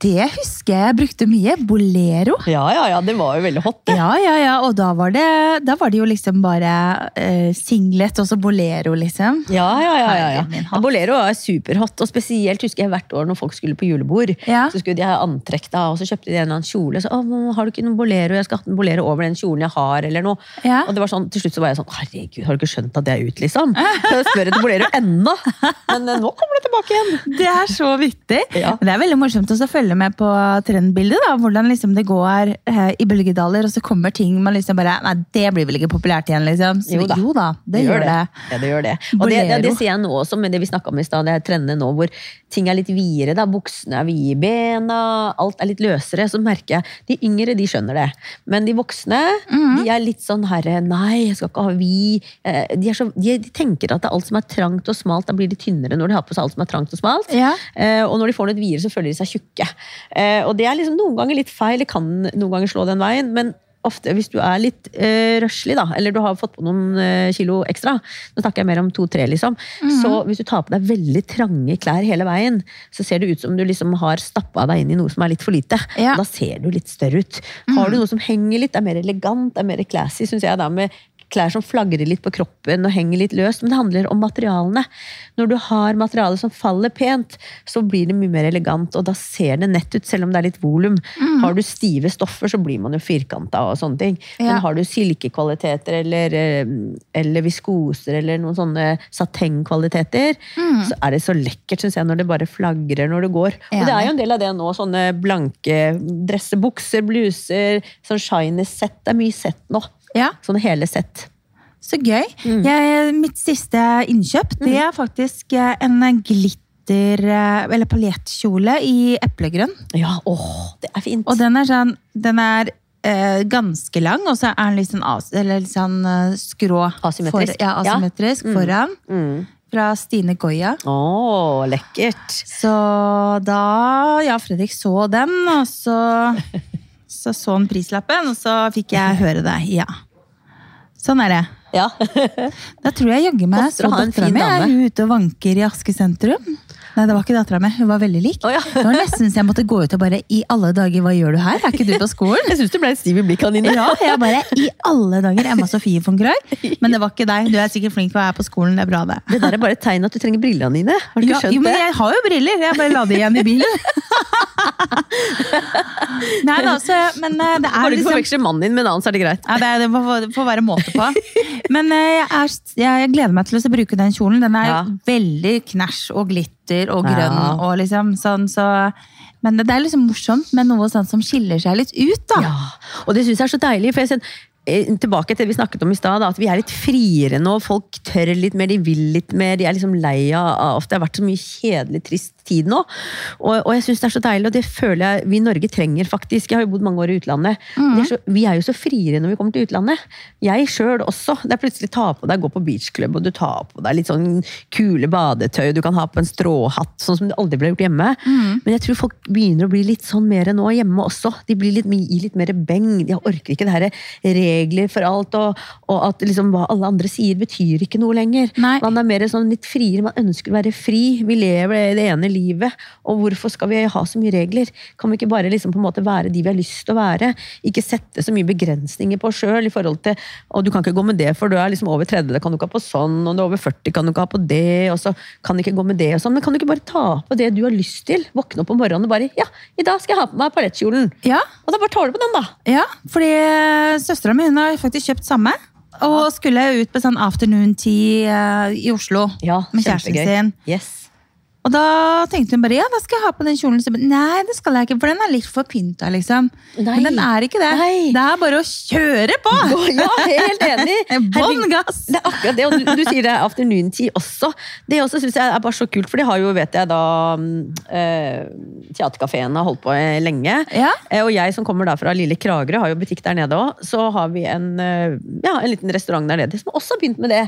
Det husker jeg brukte mye. Bolero. ja, ja, ja det var jo veldig hot, det. Ja, ja, ja. Og da var det, da var det jo liksom bare eh, singlet og så bolero, liksom. Ja, ja, ja, ja, ja. hatt. Bolero er superhot, og spesielt husker jeg hvert år når folk skulle på julebord. Ja. Så skulle de ha antrekk da, og så kjøpte de en eller annen kjole. Så, å, har du ikke noen bolero? Jeg skal ha en bolero over den kjolen jeg har, eller noe. Ja. Og det var sånn, til slutt så var jeg sånn, herregud, har du ikke skjønt at det er ut, liksom? Så jeg spør etter bolero ennå. Men eh, nå kommer det tilbake igjen. Det er så vittig. Ja. Det er veldig morsomt også å følge med på trendbildet. da, Hvordan liksom det går eh, i bølgedaler, og så kommer ting man liksom bare Nei, det blir vel ikke populært igjen, liksom. Så, Jo da. det, gjør det. Ja, det gjør det. Og det, det, det sier ser jeg nå også med det vi snakka om i stad, det er trendene nå hvor ting er litt videre. da, Buksene er vide i bena, alt er litt løsere. Så merker jeg de yngre de skjønner det. Men de voksne Mhm. de er litt sånn herre Nei, jeg skal ikke ha vid. Eh, De, er så, de, de tenker at alt som er trangt og smalt, da blir de tynnere når de har på seg alt som er trangt og smalt. Ja. Eh, og når de får noe videre, så føler de seg tjukke. Eh, og det er liksom noen ganger litt feil, det kan noen ganger slå den veien, men ofte hvis du er litt eh, røslig, da, eller du har fått på noen eh, kilo ekstra, nå snakker jeg mer om to-tre, liksom, så hvis du tar på deg veldig trange klær hele veien, så ser det ut som du liksom har stappa deg inn i noe som er litt for lite. Ja. Da ser du litt større ut. Har du noe som henger litt, er mer elegant, er mer classy, syns jeg, da, med klær som flagrer litt på kroppen og henger litt løst, men det handler om materialene. Når du har materiale som faller pent, så blir det mye mer elegant, og da ser det nett ut, selv om det er litt volum. Mm. Har du stive stoffer, så blir man jo firkanta og sånne ting. Ja. Men har du silkekvaliteter eller, eh, eller viskoser eller noen sånne satengkvaliteter, Mm. så er det så lekkert, syns jeg, når det bare flagrer når du går. Og det er jo en del av det nå, sånne blanke dresser, bukser, bluser, sånn shiny sett. Det er mye sett nå. Ja, Sånn hele sett. så gøy. Mm. Jeg, mitt siste innkjøp, det er faktisk eh, en glitter, eh, eller paljettkjole i eplegrønn. Ja, åh, det er fint. Og den er sånn, den er eh, ganske lang, og så er den litt sånn, eller litt sånn eh, skrå. Asymmetrisk. For, ja, asymmetrisk foran. Mm. Fra Stine Goya. Å, lekkert. Så da ja, Fredrik så den, og så så, så han prislappen, og så fikk jeg høre det. Ja. Sånn er det. Ja. Da tror jeg jaggu meg så dattera mi er ute og vanker i Aske sentrum. Nei, det var ikke dattera mi. Hun var veldig lik. Oh, ja. Det var nesten så jeg måtte gå ut og bare I alle dager, hva gjør du her? Er ikke du på skolen? Jeg syns du ble stiv i blikket, Anine. Ja, jeg bare I alle dager, Emma Sofie von Krøy. Men det var ikke deg. Du er sikkert flink til å være på skolen. Det er bra, det. Det der er bare et tegn at du trenger brillene dine. Har du ikke Ja, skjønt jo, men det? jeg har jo briller. Jeg bare la det igjen i bilen. Nei da, så Men eh, det er du ikke du forveksler mannen din med en annen, så er det greit. ja, det, det får, får være måte på. Men eh, jeg, er, jeg gleder meg til å bruke den kjolen. Den er Ja. veldig knæsj og glitter og grønn. Ja. og liksom sånn, så... Men det er liksom morsomt med noe sånt som skiller seg litt ut. da. Ja, og det syns jeg er så deilig. for jeg eh, Tilbake til det vi snakket om i stad, at vi er litt friere nå. Folk tør litt mer, de vil litt mer. De er liksom lei av Det har vært så mye kjedelig, trist tid nå. Og, og jeg syns det er så deilig, og det føler jeg vi i Norge trenger, faktisk. Jeg har jo bodd mange år i utlandet. Det er så, vi er jo så friere når vi kommer til utlandet. Jeg sjøl også. Det er plutselig ta på deg, gå på beachclub, og du tar på deg litt sånn kule badetøy, du kan ha på en stråhatt, sånn som det aldri ble gjort hjemme. Men jeg tror folk begynner å bli litt sånn mer nå hjemme også. De blir litt, gir litt mer beng. De orker ikke det her regler for alt, og, og at liksom hva alle andre sier betyr ikke noe lenger. Nei. Man er mer sånn litt friere, man ønsker å være fri. Vi lever det ene livet, og hvorfor skal vi ha så mye regler? Kan vi ikke bare liksom på en måte være de vi har lyst til å være? Ikke sette så mye begrensninger på oss sjøl i forhold til og du kan ikke gå med det, for du er liksom over 30, det kan du ikke ha på sånn, og du er over 40, kan du ikke ha på det, og så kan du ikke gå med det og sånn. Men kan du ikke bare ta på det du har lyst til? Våkne opp om morgenen og bare Ja, i dag skal jeg ha på meg palettkjolen. Ja, Og da bare tar du på den, da. ja fordi søstera mi hun har faktisk kjøpt samme. Og skulle ut på sånn afternoon tea eh, i Oslo Ja, med kjæresten kjempegøy. sin. Yes. Og da tenkte hun bare ja, da skal jeg ha på den kjolen. Så, Nei, det skal jeg ikke, for den er litt for pynta. liksom. Nei. Men den er ikke det. Nei. Det er bare å kjøre på! Ja, helt enig! Bånn gass! Det er akkurat det, og du, du sier det after afternoon tea også. Det også synes jeg er bare så kult, for de har jo, vet jeg da, mm, eh, Teatercaféen har holdt på lenge. Ja. Eh, og jeg som kommer da fra lille Kragerø, har jo butikk der nede òg. Så har vi en, eh, ja, en liten restaurant der nede som også har begynt med det.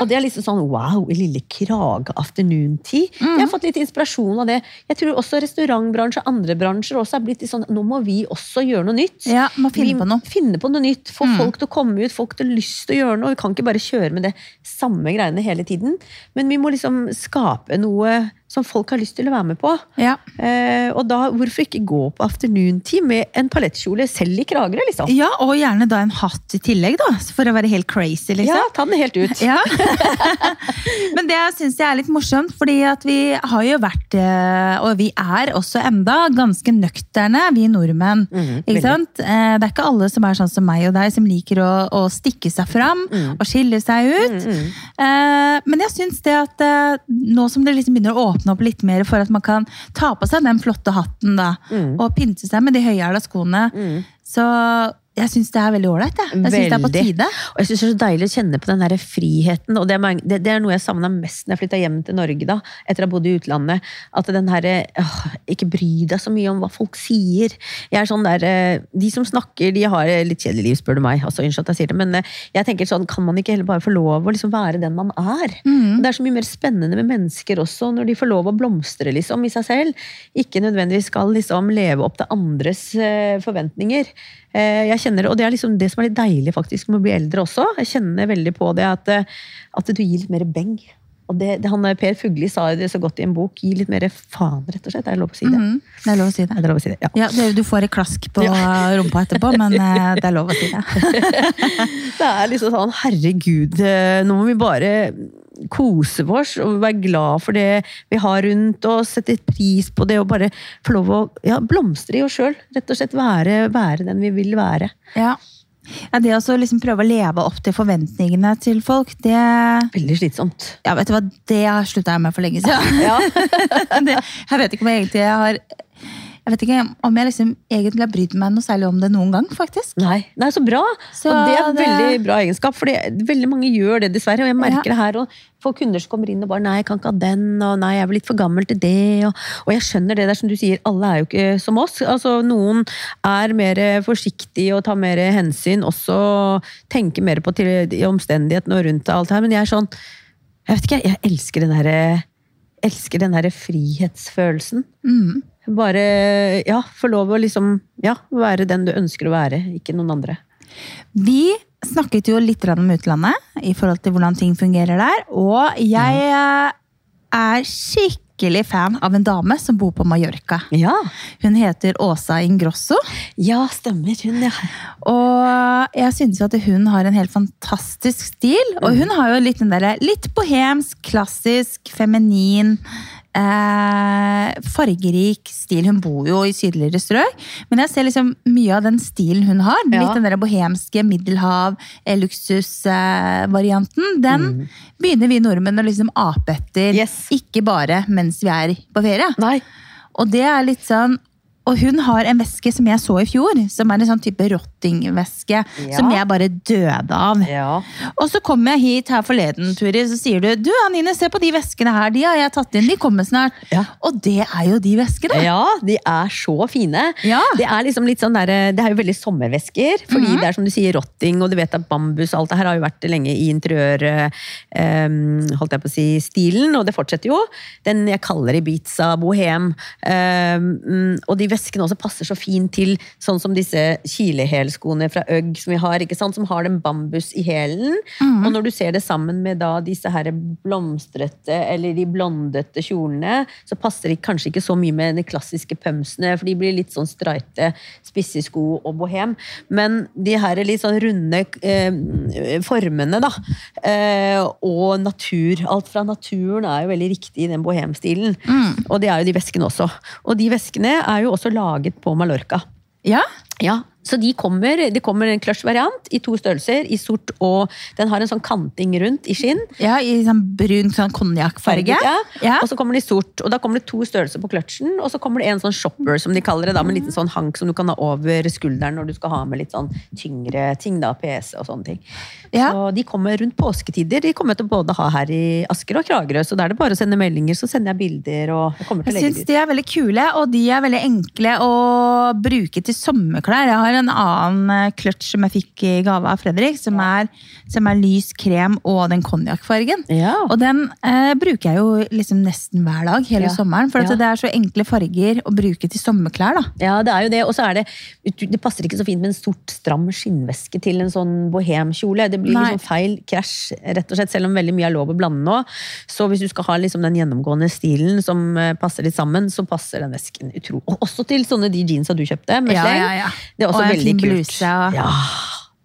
Og det er liksom sånn wow, lille Krage afternoon tea. Jeg har fått litt inspirasjon av det. Jeg tror også restaurantbransje og andre bransjer også er blitt litt sånn nå må vi også gjøre noe nytt. Ja, må finne vi på noe. finne på noe nytt. Få folk til å komme ut, folk til å lyst til å gjøre noe. Vi kan ikke bare kjøre med det samme greiene hele tiden. Men vi må liksom skape noe som folk har lyst til å være med på. Ja. Eh, og da, hvorfor ikke gå på afternoon tea med en palettkjole selv i Kragerø, liksom? ja, og gjerne da en hatt i tillegg, da. For å være helt crazy, liksom. Ja, ta den helt ut. Ja. Men det syns jeg er litt morsomt, fordi at vi har jo vært, eh, og vi er også enda, ganske nøkterne, vi nordmenn. Mm, ikke sant? Eh, Det er ikke alle som er sånn som meg og deg, som liker å, å stikke seg fram Mm. og skille seg ut. Eh, Men jeg syns det at eh, nå som det liksom begynner å åpne opp litt mer for at man kan ta på seg den flotte hatten da, Mm. og pynte seg med de høyhæla skoene, så jeg syns det er veldig ålreit. jeg. Jeg syns det er på tide. Og jeg synes det er så deilig å kjenne på den der friheten. Og det er, mange- det, det er noe jeg savna mest når jeg flytta hjem til Norge, da, etter å ha bodd i utlandet. At den herre Ikke bry deg så mye om hva folk sier. Jeg er sånn der, eh, De som snakker, de har litt kjedelig liv, spør du meg. Altså, unnskyld at jeg sier det, men eh, jeg tenker sånn, kan man ikke heller bare få lov å liksom være den man er? Det er så mye mer spennende med mennesker også, når de får lov å blomstre liksom, i seg selv. Ikke nødvendigvis skal liksom leve opp til andres eh, forventninger. Eh, jeg kjenner, og Det er liksom det som er litt deilig faktisk med å bli eldre også. Jeg kjenner veldig på det at, eh, at du gir litt mer beng. Og det, det, han, Per Fugli sa det så godt i en bok. Gi litt mer faen, rett og slett. Er det lov å si det? Mhm, det er lov å si det. Det å si det? Ja. Ja, det- du får et klask på rumpa etterpå, men eh, det er lov å si det. Det er liksom sånn, herregud, eh, nå må vi bare kose oss og være glad for det vi har rundt oss, sette pris på det og bare få lov å ja, blomstre i oss sjøl. Rett og slett være, være den vi vil være. Ja. Ja, det å liksom prøve å leve opp til forventningene til folk, det Veldig slitsomt. Ja, vet du hva, det slutta jeg med for lenge siden. Ja. det, jeg vet ikke om jeg egentlig har Jeg vet ikke om jeg liksom egentlig har brydd meg noe særlig om det noen gang, faktisk. Nei, nei, så bra! Så og det er det- veldig bra egenskap, for veldig mange gjør det, dessverre. Og jeg merker Ja. det her. Og folk kunder som kommer inn og bare 'nei, jeg kan ikke ha den', og 'nei, jeg er vel litt for gammel til det'. Og, og jeg skjønner det der som du sier, alle er jo ikke som oss. Altså, Noen er mer forsiktige og tar mer hensyn, også tenker mer på omstendighetene og rundt alt her. Men jeg er sånn Jeg vet ikke, jeg elsker den derre elsker den der frihetsfølelsen. Mm. Bare ja, få lov å liksom ja, være den du ønsker å være, ikke noen andre. Vi snakket jo litt om utlandet i forhold til hvordan ting fungerer der. Og jeg er skikkelig fan av en dame som bor på Mallorca. Ja, Hun heter Åsa Ingrosso. ja stemmer hun, ja. Og jeg synes at hun har en helt fantastisk stil. Og hun har jo litt den derre litt bohemsk, klassisk, feminin, eh, fargerik stil. Hun bor jo i sydligere strøk, men jeg ser liksom mye av den stilen hun har. Ja. Litt den der bohemske middelhav, eh, luksusvarianten. Den begynner vi nordmenn å liksom ape etter. Yes. Ikke bare mens vi er på ferie. Nei. Og det er litt sånn og hun har en veske som jeg så i fjor, som er en sånn type rottingveske. Ja. Som jeg bare døde av. Ja. Og så kom jeg hit her forleden, Turi, så sier du du Anine, se på de veskene her, de har jeg tatt inn, de kommer snart. Ja. Og det er jo de veskene. ja, de er så fine. Ja. Det er liksom litt sånn der, det er jo veldig sommervesker, fordi det er som du sier rotting, og du vet at bambus, og alt det her har jo vært lenge i interiør, eh, holdt jeg på å si, stilen, og det fortsetter jo. Den jeg kaller Ibiza bohem. Eh, mm, og de veskene også passer så fint til sånn som disse kilehælskoene fra Ugg som vi har, ikke sant? som har den bambus i hælen. Og når du ser det sammen med da disse her blomstrete eller de blondete kjolene, så passer det kanskje ikke så mye med de klassiske pumsene, for de blir litt sånn streite, spisse sko og bohem. Men de her litt sånn runde eh, formene, da, eh, og natur. Alt fra naturen er jo veldig riktig i den bohemstilen. Og det er jo de veskene også. Og de veskene er jo også laget på Mallorca. Ja? Ja, så de kommer, det kommer en clutch-variant i to størrelser, i sort og Den har en sånn kanting rundt i skinn. ja I sånn brun sånn konjakkfarge. Ja. Ja. Og så kommer de i sort, og da kommer det to størrelser på clutchen. Og så kommer det en sånn shopper, som de kaller det, da, med en liten sånn hank som du kan ha over skulderen når du skal ha med litt sånn tyngre ting, da, PC og sånne ting. Ja. Så de kommer rundt påsketider. De kommer til å både ha her i Asker og Kragerø, så da er det bare å sende meldinger, så sender jeg bilder og jeg kommer til å Jeg legge syns de er veldig kule, og de er veldig enkle å bruke til sommerklær. Jeg har en annen kløtsj clutch som jeg fikk i gave av Fredrik, som er, som er lys krem og den konjakkfargen. Ja. Og den eh, bruker jeg jo liksom nesten hver dag hele Ja. sommeren, for at Ja. det er så enkle farger å bruke til sommerklær. da. Ja, det er jo det. Og så er det Det passer ikke så fint med en sort, stram skinnveske til en sånn bohemkjole. Det blir Nei. liksom feil krasj, rett og slett, selv om veldig mye er lov å blande nå. Så hvis du skal ha liksom den gjennomgående stilen som eh, passer litt sammen, så passer den vesken utrolig. Også til sånne de jeansa du kjøpte med Ja, sleng. ja, ja. Det er også Og en veldig fin bluse og- Ja,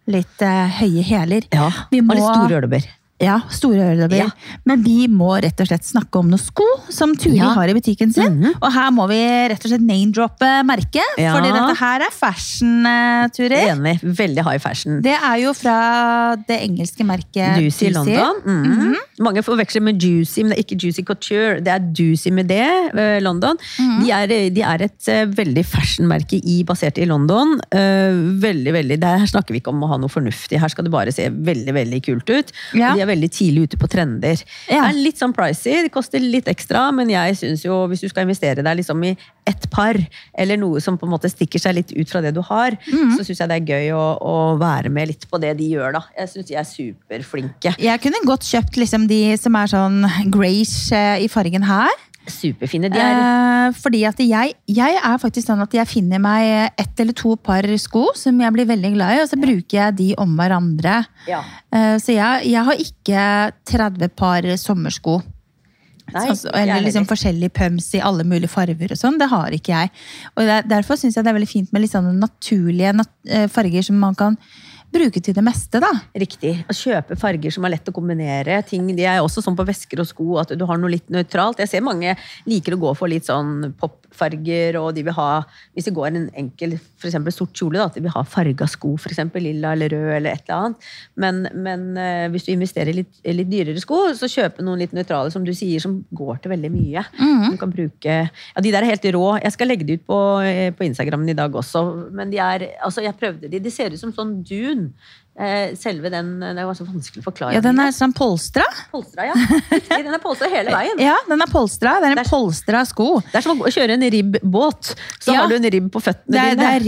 Litt uh, høye hæler. ja. Vi Og litt store ølebber. Ja, store øredobber. Ja. Men vi må rett og slett snakke om noen sko som Turi Ja. har i butikken sin. Mhm. Og her må vi rett og slett name-droppe merket, Ja. fordi dette her er fashion, eh, Turi. Enig. Veldig high fashion. Det er jo fra det engelske merket Juicy London. Mhm. Mange forveksler med Juicy, men det er ikke Juicy Couture. Det er Juicy med det, eh, London. de, er, de er et eh, veldig fashionmerke i, basert i London. Veldig, veldig, Der snakker vi ikke om å ha noe fornuftig. Her skal det bare se veldig veldig kult ut. Ja. Og de er veldig tidlig ute på trender. Ja. Det er litt sånn pricy, det koster litt ekstra, men jeg synes jo hvis du skal investere deg liksom i ett par, eller noe som på en måte stikker seg litt ut fra det du har, så syns jeg det er gøy å, å være med litt på det de gjør, da. Jeg syns de er superflinke. Jeg kunne godt kjøpt liksom de som er sånn grayish eh, i fargen her. Superfine. De er Eh, fordi at jeg, jeg er faktisk sånn at jeg finner meg ett eller to par sko som jeg blir veldig glad i, og så bruker jeg de om hverandre. Ja. Eh, så jeg, jeg har ikke 30 par sommersko. Nei, Altså, eller liksom forskjellige pumps i alle mulige farger og sånn. Det har ikke jeg. Og der- Derfor syns jeg det er veldig fint med litt sånne naturlige nat eh, farger som man kan bruke til det meste, da. Riktig. Å kjøpe farger som er lett å kombinere. Ting, de er også sånn på vesker og sko at du har noe litt nøytralt. Jeg ser mange liker å gå for litt sånn popfarger, og de vil ha Hvis det går en enkel eksempel sort kjole, da, at de vil ha farga sko, eksempel lilla eller rød eller et eller annet. Men, men eh, hvis du investerer i litt, litt dyrere sko, så kjøpe noen litt nøytrale, som du sier, som går til veldig mye. Du kan bruke Ja, de der er helt rå. Jeg skal legge de ut på, eh, på Instagrammen i dag også, men de er Altså, jeg prøvde de. De ser ut som sånn dun. Eh, selve den Det var så vanskelig å forklare. Ja, Den er sånn polstra. Polstra, ja. Riktig, den er polstra hele veien. Ja, den er polstra. Det er Det en er- polstra sko. Det er som å kjøre en ribbåt. Så Ja. har du en ribb på føttene Det er, dine. det er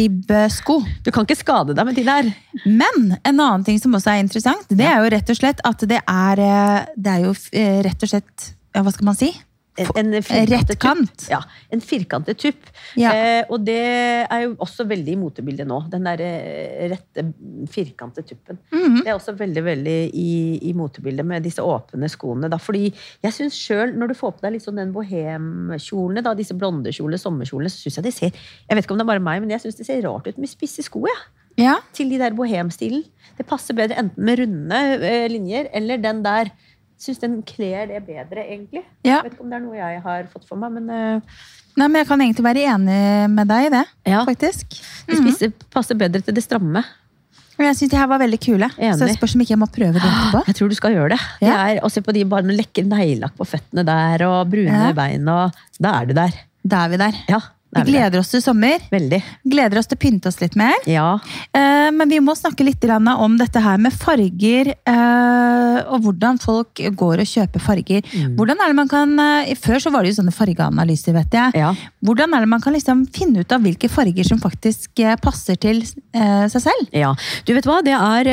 ribbsko. Du kan ikke skade deg med de der. Men en annen ting som også er interessant, det er jo rett og slett at det er, eh, det er jo eh, rett og slett ja, Hva skal man si? En, Rett kant. Ja, en firkantet tupp. Ja. Eh, og det er jo også veldig i motebildet nå. Den der eh, rette, firkantede tuppen. Mhm. Det er også veldig veldig i, i motebildet med disse åpne skoene. Da. Fordi jeg syns sjøl, når du får på deg litt sånn den bohemkjolene, da, disse blondekjolene, sommerkjolene, så syns jeg de ser Jeg vet ikke om det er bare meg, men jeg syns det ser rart ut med spisse sko. Ja. Ja. til de der bohemstilen. Det passer bedre enten med runde eh, linjer eller den der. Syns den kler det bedre, egentlig. Ja. Jeg vet ikke om det er noe jeg har fått for meg, men uh... Nei, men Jeg kan egentlig være enig med deg i det, Ja. faktisk. det spiser, passer bedre til det stramme. Og Jeg syns de her var veldig kule. Enig. Så det spørs om ikke jeg må prøve det etterpå. Jeg tror du skal gjøre det. det er, og se på de bare med lekker neglelakk på føttene der, og brune Ja. bein, og da er du der. Da er vi der. Ja, Vi er vi der. gleder oss til sommer. Veldig. Gleder oss til å pynte oss litt mer. Ja. Eh, Men vi må snakke litt om dette her med farger, eh, og hvordan folk går og kjøper farger. Mm. Hvordan er det man kan, eh, Før så var det jo sånne fargeanalyser, vet jeg. Ja. Hvordan er det man kan liksom finne ut av hvilke farger som faktisk passer til seg selv? Ja, du vet hva, det er,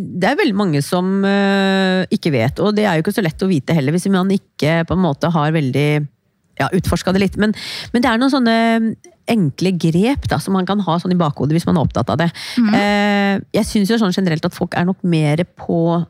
det er veldig mange som ikke vet, og det er jo ikke så lett å vite heller, hvis man ikke på en måte har veldig ja, utforska det litt. Men, men det er noen sånne enkle grep da, som man kan ha sånn i bakhodet hvis man er opptatt av det. Eh, jeg syns sånn generelt at folk er nok mer på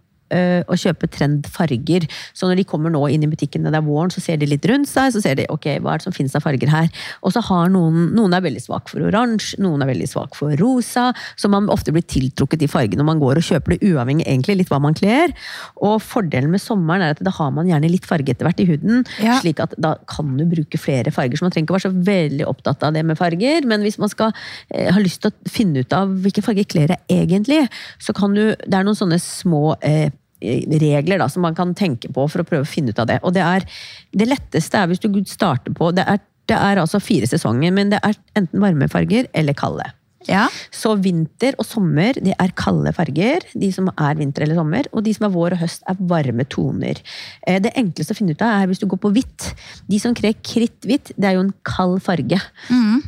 å kjøpe trendfarger. Så når de kommer nå inn i butikkene det er våren, så ser de litt rundt seg, så ser de ok, hva er det som finnes av farger her. Og så har noen, noen er veldig svak for oransje, noen er veldig svak for rosa, så man ofte blir tiltrukket i fargen når man går og kjøper det, uavhengig egentlig litt hva man kler. Og fordelen med sommeren er at da har man gjerne litt farge etter hvert i huden, Ja. slik at da kan du bruke flere farger. Så man trenger ikke være så veldig opptatt av det med farger, men hvis man skal eh, ha lyst til å finne ut av hvilke farger kler jeg egentlig, så kan du Det er noen sånne små eh, regler da, som man kan tenke på for å prøve å finne ut av det. Og det er det letteste er hvis du starter på Det er, det er altså fire sesonger, men det er enten varme farger eller kalde. Ja. Så vinter og sommer det er kalde farger, de som er vinter eller sommer. Og de som er vår og høst, er varme toner. Eh, Det enkleste å finne ut av er hvis du går på hvitt. De som kler kritthvitt, det er jo en kald farge.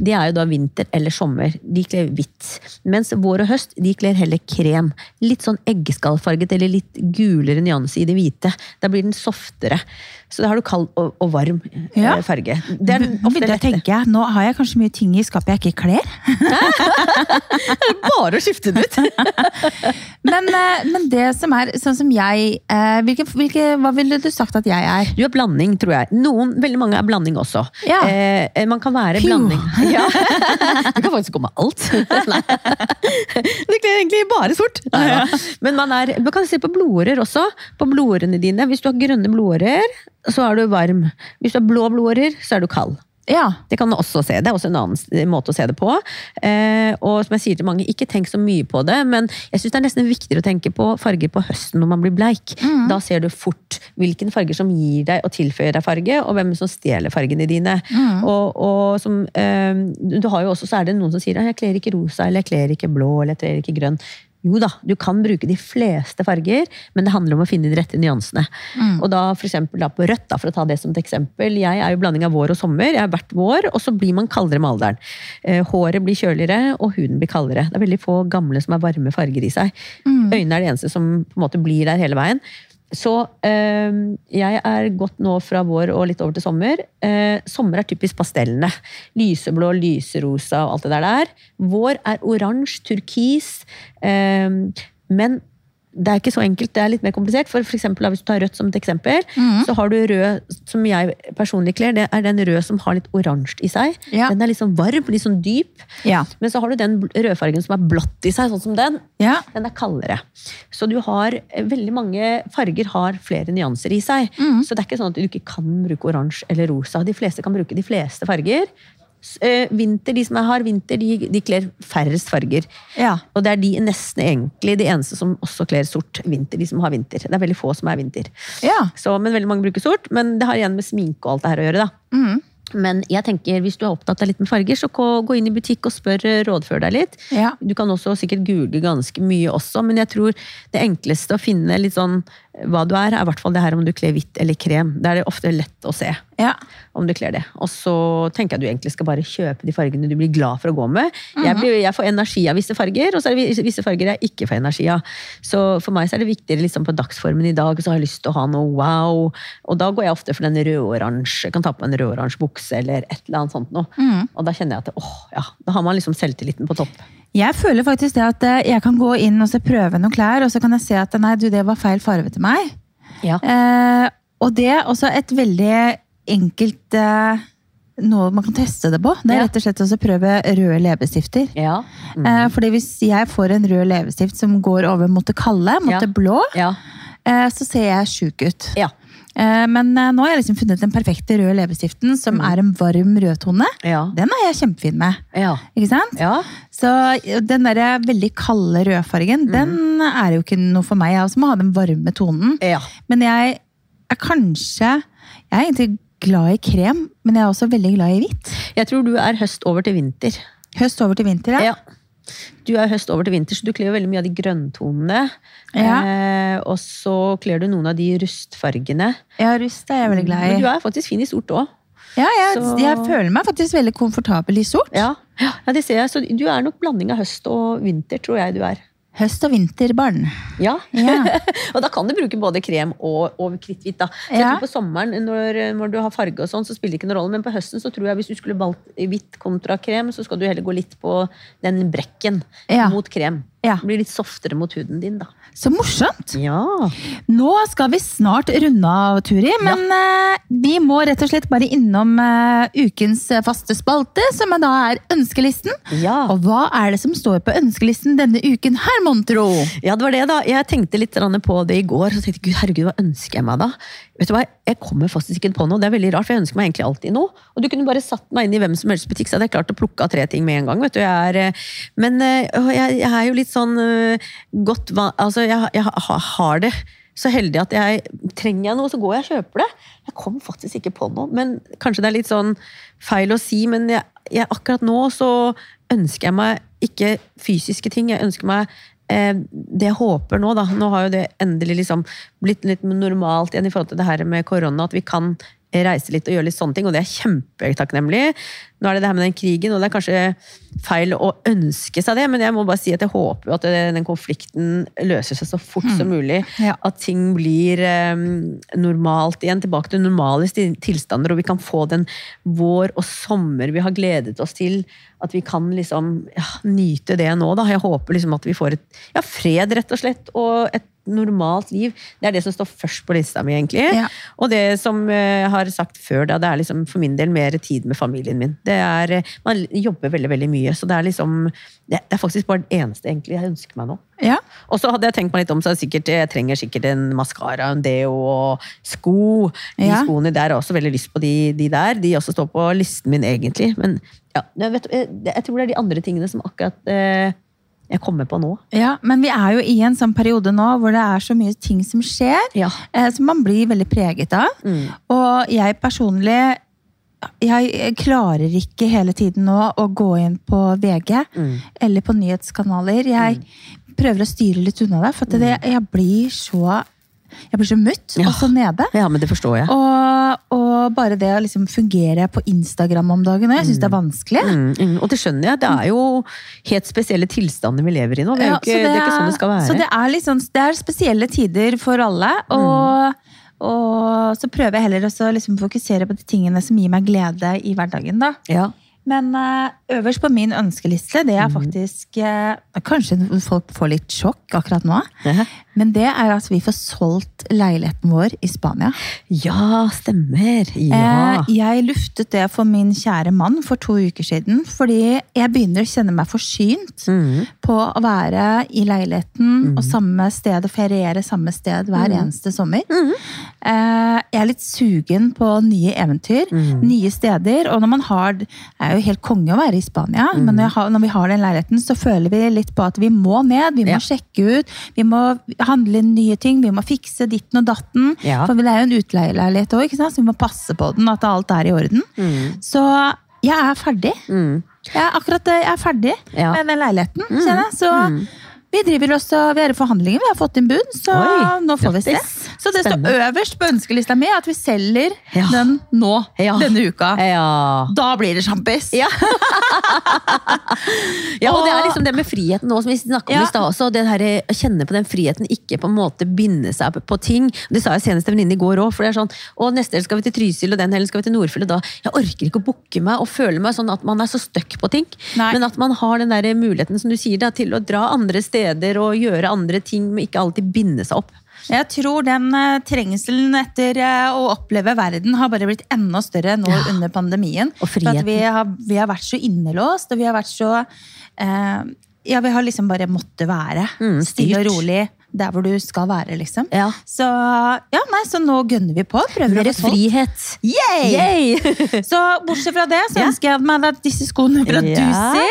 Det er jo da vinter eller sommer. De kler hvitt. Mens vår og høst, de kler heller krem. Litt sånn eggeskallfarget eller litt gulere nyanse i det hvite. Da blir den softere. Så da har du kald og, og varm eh, Ja. farge. Det er Nå det tenker jeg nå har jeg kanskje mye ting i skapet jeg ikke kler. Bare å skifte det ut! Men, eh, men det som er sånn som jeg eh, hvilke, hvilke, Hva ville du sagt at jeg er? Du er blanding, tror jeg. Noen, veldig mange er blanding også. Ja. Eh, eh, man kan være Phew. blanding. Ja. Du kan faktisk gå med alt. Nei. Du kler egentlig bare sort. Men man, er, man kan se på blodårer også. På blodårene dine. Hvis du har grønne blodårer, så er du varm. Hvis du har blå blodårer, så er du kald. Ja. Det kan du også se. Det er også en annen måte å se det på. Eh, og som jeg sier til mange, ikke tenk så mye på det, men jeg syns det er nesten viktigere å tenke på farger på høsten når man blir bleik. Da ser du fort hvilken farger som gir deg og tilføyer deg farge, og hvem som stjeler fargene dine. Og, og som, eh, du har jo også, så er det noen som sier at jeg kler ikke rosa, eller jeg kler ikke blå, eller jeg kler ikke grønn. Jo da, du kan bruke de fleste farger, men det handler om å finne de rette nyansene. Og da for eksempel da på rødt, da, for å ta det som et eksempel. Jeg er jo blanding av vår og sommer. Jeg har vært vår, og så blir man kaldere med alderen. Eh, håret blir kjøligere, og huden blir kaldere. Det er veldig få gamle som har varme farger i seg. Øynene er det eneste som på en måte blir der hele veien. Så eh, jeg er gått nå fra vår og litt over til sommer. Eh, sommer er typisk pastellene. Lyseblå, lyserosa og alt det der. Vår er oransje, turkis. Eh, men det er ikke så enkelt, det er litt mer komplisert. For, eksempel, Hvis du tar rødt som et eksempel, så har du rød som jeg personlig kler. Det er den rød som har litt oransje i seg. Ja. Den er litt sånn varm, litt sånn dyp. Ja. Men så har du den rødfargen som er blått i seg, sånn som den. Ja. Den er kaldere. Så du har eh, veldig mange farger har flere nyanser i seg. Mm. Så det er ikke sånn at du ikke kan bruke oransje eller rosa. De fleste kan bruke de fleste farger. Eh, Vinter, De som har vinter, de, de kler færrest farger. Ja. Og det er de nesten egentlig de eneste som også kler sort vinter. De som har vinter. Det er veldig få som er vinter. Ja. Så, men veldig mange bruker sort. Men det har igjen med sminke og alt det her å gjøre. da. Mm. Men jeg tenker, hvis du er opptatt av litt med farger, så gå gå inn i butikk og spør, rådfør deg litt. Ja. Du kan også sikkert google ganske mye også, men jeg tror det enkleste å finne litt sånn hva du er, er i hvert fall det her om du kler hvitt eller krem. Det er det ofte lett å se Ja. om du kler det. Og så tenker jeg du egentlig skal bare kjøpe de fargene du blir glad for å gå med. jeg, blir, jeg får energi av visse farger, og så er det visse farger jeg ikke får energi av. Så for meg så er det viktigere liksom på dagsformen i dag, så har jeg lyst til å ha noe wow. Og da går jeg ofte for den rød-oransje. Kan ta på en rød-oransje bukse eller et eller annet sånt noe. Og da kjenner jeg at åh, ja, da har man liksom selvtilliten på topp. Jeg føler faktisk det at eh, jeg kan gå inn og prøve noen klær, og så kan jeg se at nei, du, det var feil farge til meg. Ja. Eh, og det er også et veldig enkelt eh, noe man kan teste det på. Det er Ja. rett og slett også å prøve røde leppestifter. Ja. Eh, fordi hvis jeg får en rød leppestift som går over mot det kalde, mot Ja. det blå, Ja. eh, så ser jeg sjuk ut. Eh, men eh, nå har jeg liksom funnet den perfekte røde leppestiften, som er en varm rødtone. Ja. Den er jeg kjempefin med. Ja. Ikke sant? Ja. Så den der veldig kalde rødfargen, den er jo ikke noe for meg. Jeg også må ha den varme tonen. ja. Men jeg er kanskje Jeg er egentlig glad i krem, men jeg er også veldig glad i hvitt. Jeg tror du er høst over til vinter. Høst over til vinter, ja. Du er høst over til vinter, så du kler jo veldig mye av de grønntonene. Ja. Eh, og så kler du noen av de rustfargene. Ja, rust er jeg veldig glad i. Men du er faktisk fin i sort òg. Ja, jeg, Så- jeg føler meg faktisk veldig komfortabel i sort. Ja. ja, det ser jeg. Så du er nok blanding av høst og vinter, tror jeg du er. Høst- og vinterbarn. Ja. Ja. og da kan du bruke både krem og, og kritthvitt. da. Så jeg Ja. tror På sommeren når, når du har farge, og sånn, så spiller det ikke noen rolle, men på høsten så tror jeg hvis du skulle valgt hvitt kontra krem, så skal du heller gå litt på den brekken Ja. mot krem. Ja. Blir litt softere mot huden din, da. Så morsomt! Ja. Nå skal vi snart runde av, Turi, men eh, vi må rett og slett bare innom eh, ukens eh, faste spalte, som da er ønskelisten. Ja. Og hva er det som står på ønskelisten denne uken her, mon tro? Ja, det var det da. Jeg tenkte litt på det i går. Så tenkte jeg, Gud, herregud, hva ønsker jeg meg da? Vet du hva, Jeg kommer faktisk ikke på noe. Det er veldig rart, for jeg ønsker meg egentlig alltid noe. Og du kunne bare satt meg inn i hvem som helst butikk, så hadde jeg klart å plukke av tre ting med en gang. vet du. Jeg er, men eh, jeg, jeg er jo litt sånn uh, godt van... Altså, jeg, jeg har det så heldig at jeg trenger jeg noe, så går jeg og kjøper det. Jeg kom faktisk ikke på noe, men kanskje det er litt sånn feil å si, men jeg, jeg, akkurat nå så ønsker jeg meg ikke fysiske ting. Jeg ønsker meg eh, det jeg håper nå, da. Nå har jo det endelig liksom blitt litt normalt igjen i forhold til det her med korona, at vi kan reise litt og gjøre litt sånne ting, og det er kjempetakknemlig. Nå er det det her med den krigen, og det er kanskje feil å ønske seg det, men jeg må bare si at jeg håper at den konflikten løser seg så fort som mulig. At ting blir eh, normalt igjen, tilbake til normale tilstander, og vi kan få den vår og sommer vi har gledet oss til. At vi kan liksom ja, nyte det nå. da. Jeg håper liksom at vi får et ja, fred, rett og slett, og et normalt liv. Det er det som står først på lista mi, egentlig. Ja. Og det som eh, jeg har sagt før, da, det er liksom for min del mer tid med familien min. Det er, eh, man jobber veldig veldig mye, så det er liksom Det er faktisk bare det eneste egentlig jeg ønsker meg nå. Ja. Og så hadde jeg tenkt meg litt om, så jeg, sikkert, jeg trenger sikkert en maskara, en deo og sko. De Ja. skoene der har jeg også veldig lyst på, de, de der. De også står på listen min, egentlig. Men ja, jeg, vet, jeg, jeg tror det er de andre tingene som akkurat eh, jeg kommer på nå. ja, men vi er jo i en sånn periode nå hvor det er så mye ting som skjer, Ja. eh, som man blir veldig preget av. Mm. Og jeg personlig jeg klarer ikke hele tiden nå å gå inn på VG Mm. eller på nyhetskanaler. Jeg prøver å styre litt unna det, for at det, jeg blir så jeg blir så mutt Ja. og så nede. Ja, men det forstår jeg. Og, og bare det å liksom fungere på Instagram om dagen, òg, jeg syns det er vanskelig. Mm, mm, og det skjønner jeg. Det er jo helt spesielle tilstander vi lever i nå. Det er, jo Ja, ikke, så det er ikke sånn det skal være. Så det er, sånn- det er spesielle tider for alle. Og, og så prøver jeg heller å liksom fokusere på de tingene som gir meg glede i hverdagen. da. ja. Men uh, øverst på min ønskeliste, det er faktisk mm. Kanskje folk får litt sjokk akkurat nå. Ja. Men det er at vi får solgt leiligheten vår i Spania. Ja, stemmer. Ja. Eh, jeg luftet det for min kjære mann for to uker siden. Fordi jeg begynner å kjenne meg forsynt Mm. på å være i leiligheten og samme sted og feriere samme sted hver Mm. eneste sommer. Eh, jeg er litt sugen på nye eventyr, Mm. nye steder. Og når man har Det er jo helt konge å være i Spania, Mm. men når, har, når vi har den leiligheten, så føler vi litt på at vi må ned. Vi må Ja. sjekke ut, vi må handle inn nye ting, vi må fikse ditten og datten. Ja. For det er jo en utleieleilighet òg, så vi må passe på den, at alt er i orden. Så jeg er ferdig. Mm. Jeg er akkurat jeg er ferdig Ja. med den leiligheten. kjenner jeg. Så vi driver også, vi er i forhandlinger, vi har fått inn bunn, så Oi, nå får vi se. Så det står Spennende. øverst på ønskelista mi at vi selger Ja. den nå, Ja. denne uka. Ja. Da blir det sjampis! Ja. ja, og det er liksom det med friheten nå, som vi snakket om i stad også. Det her, å kjenne på den friheten, ikke på en måte binde seg på- på ting. Det sa jeg senest en venninne i går òg. For det er sånn Å, neste helg skal vi til Trysil, og den helgen skal vi til Nordfjell, og da Jeg orker ikke å booke meg og føle meg sånn at man er så stuck på ting. Nei. Men at man har den der muligheten, som du sier, da, til å dra andre steder og gjøre andre ting, men ikke alltid binde seg opp. Jeg tror den eh, trengselen etter eh, å oppleve verden har bare blitt enda større nå Ja. under pandemien. Og at vi har, vi har vært så innelåst, og vi har vært så eh, Ja, vi har liksom bare måttet være Mm, stille og rolig der hvor du skal være, liksom. Ja. Så ja, nei, så nå gønner vi på. Prøver å Mer få frihet. Yay! Yay! Så bortsett fra det, så Ja. ønsker jeg meg at disse skoene fra Ja. Dusi,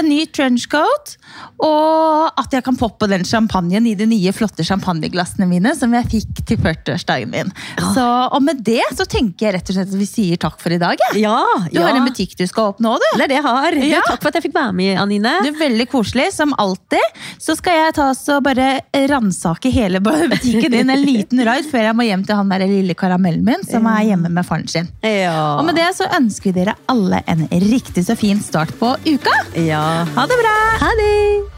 en ny trenchcoat, og at jeg kan poppe den champagnen i de nye, flotte champagneglassene mine som jeg fikk til 40-årsdagen min. Så, og med det så tenker jeg rett og slett at vi sier takk for i dag. Jeg. Ja, Du har en butikk du skal åpne òg, du. Det er det jeg har. Du. Takk for at jeg fikk være med, Anine. Du er veldig koselig, som alltid. Så skal jeg ta oss og bare ransake hele butikken din en liten raid før jeg må hjem til han der lille karamellen min, som er hjemme med faren sin. Ja. Og med det så ønsker vi dere alle en riktig så fin start på uka. ja. Ha det bra! Ha det!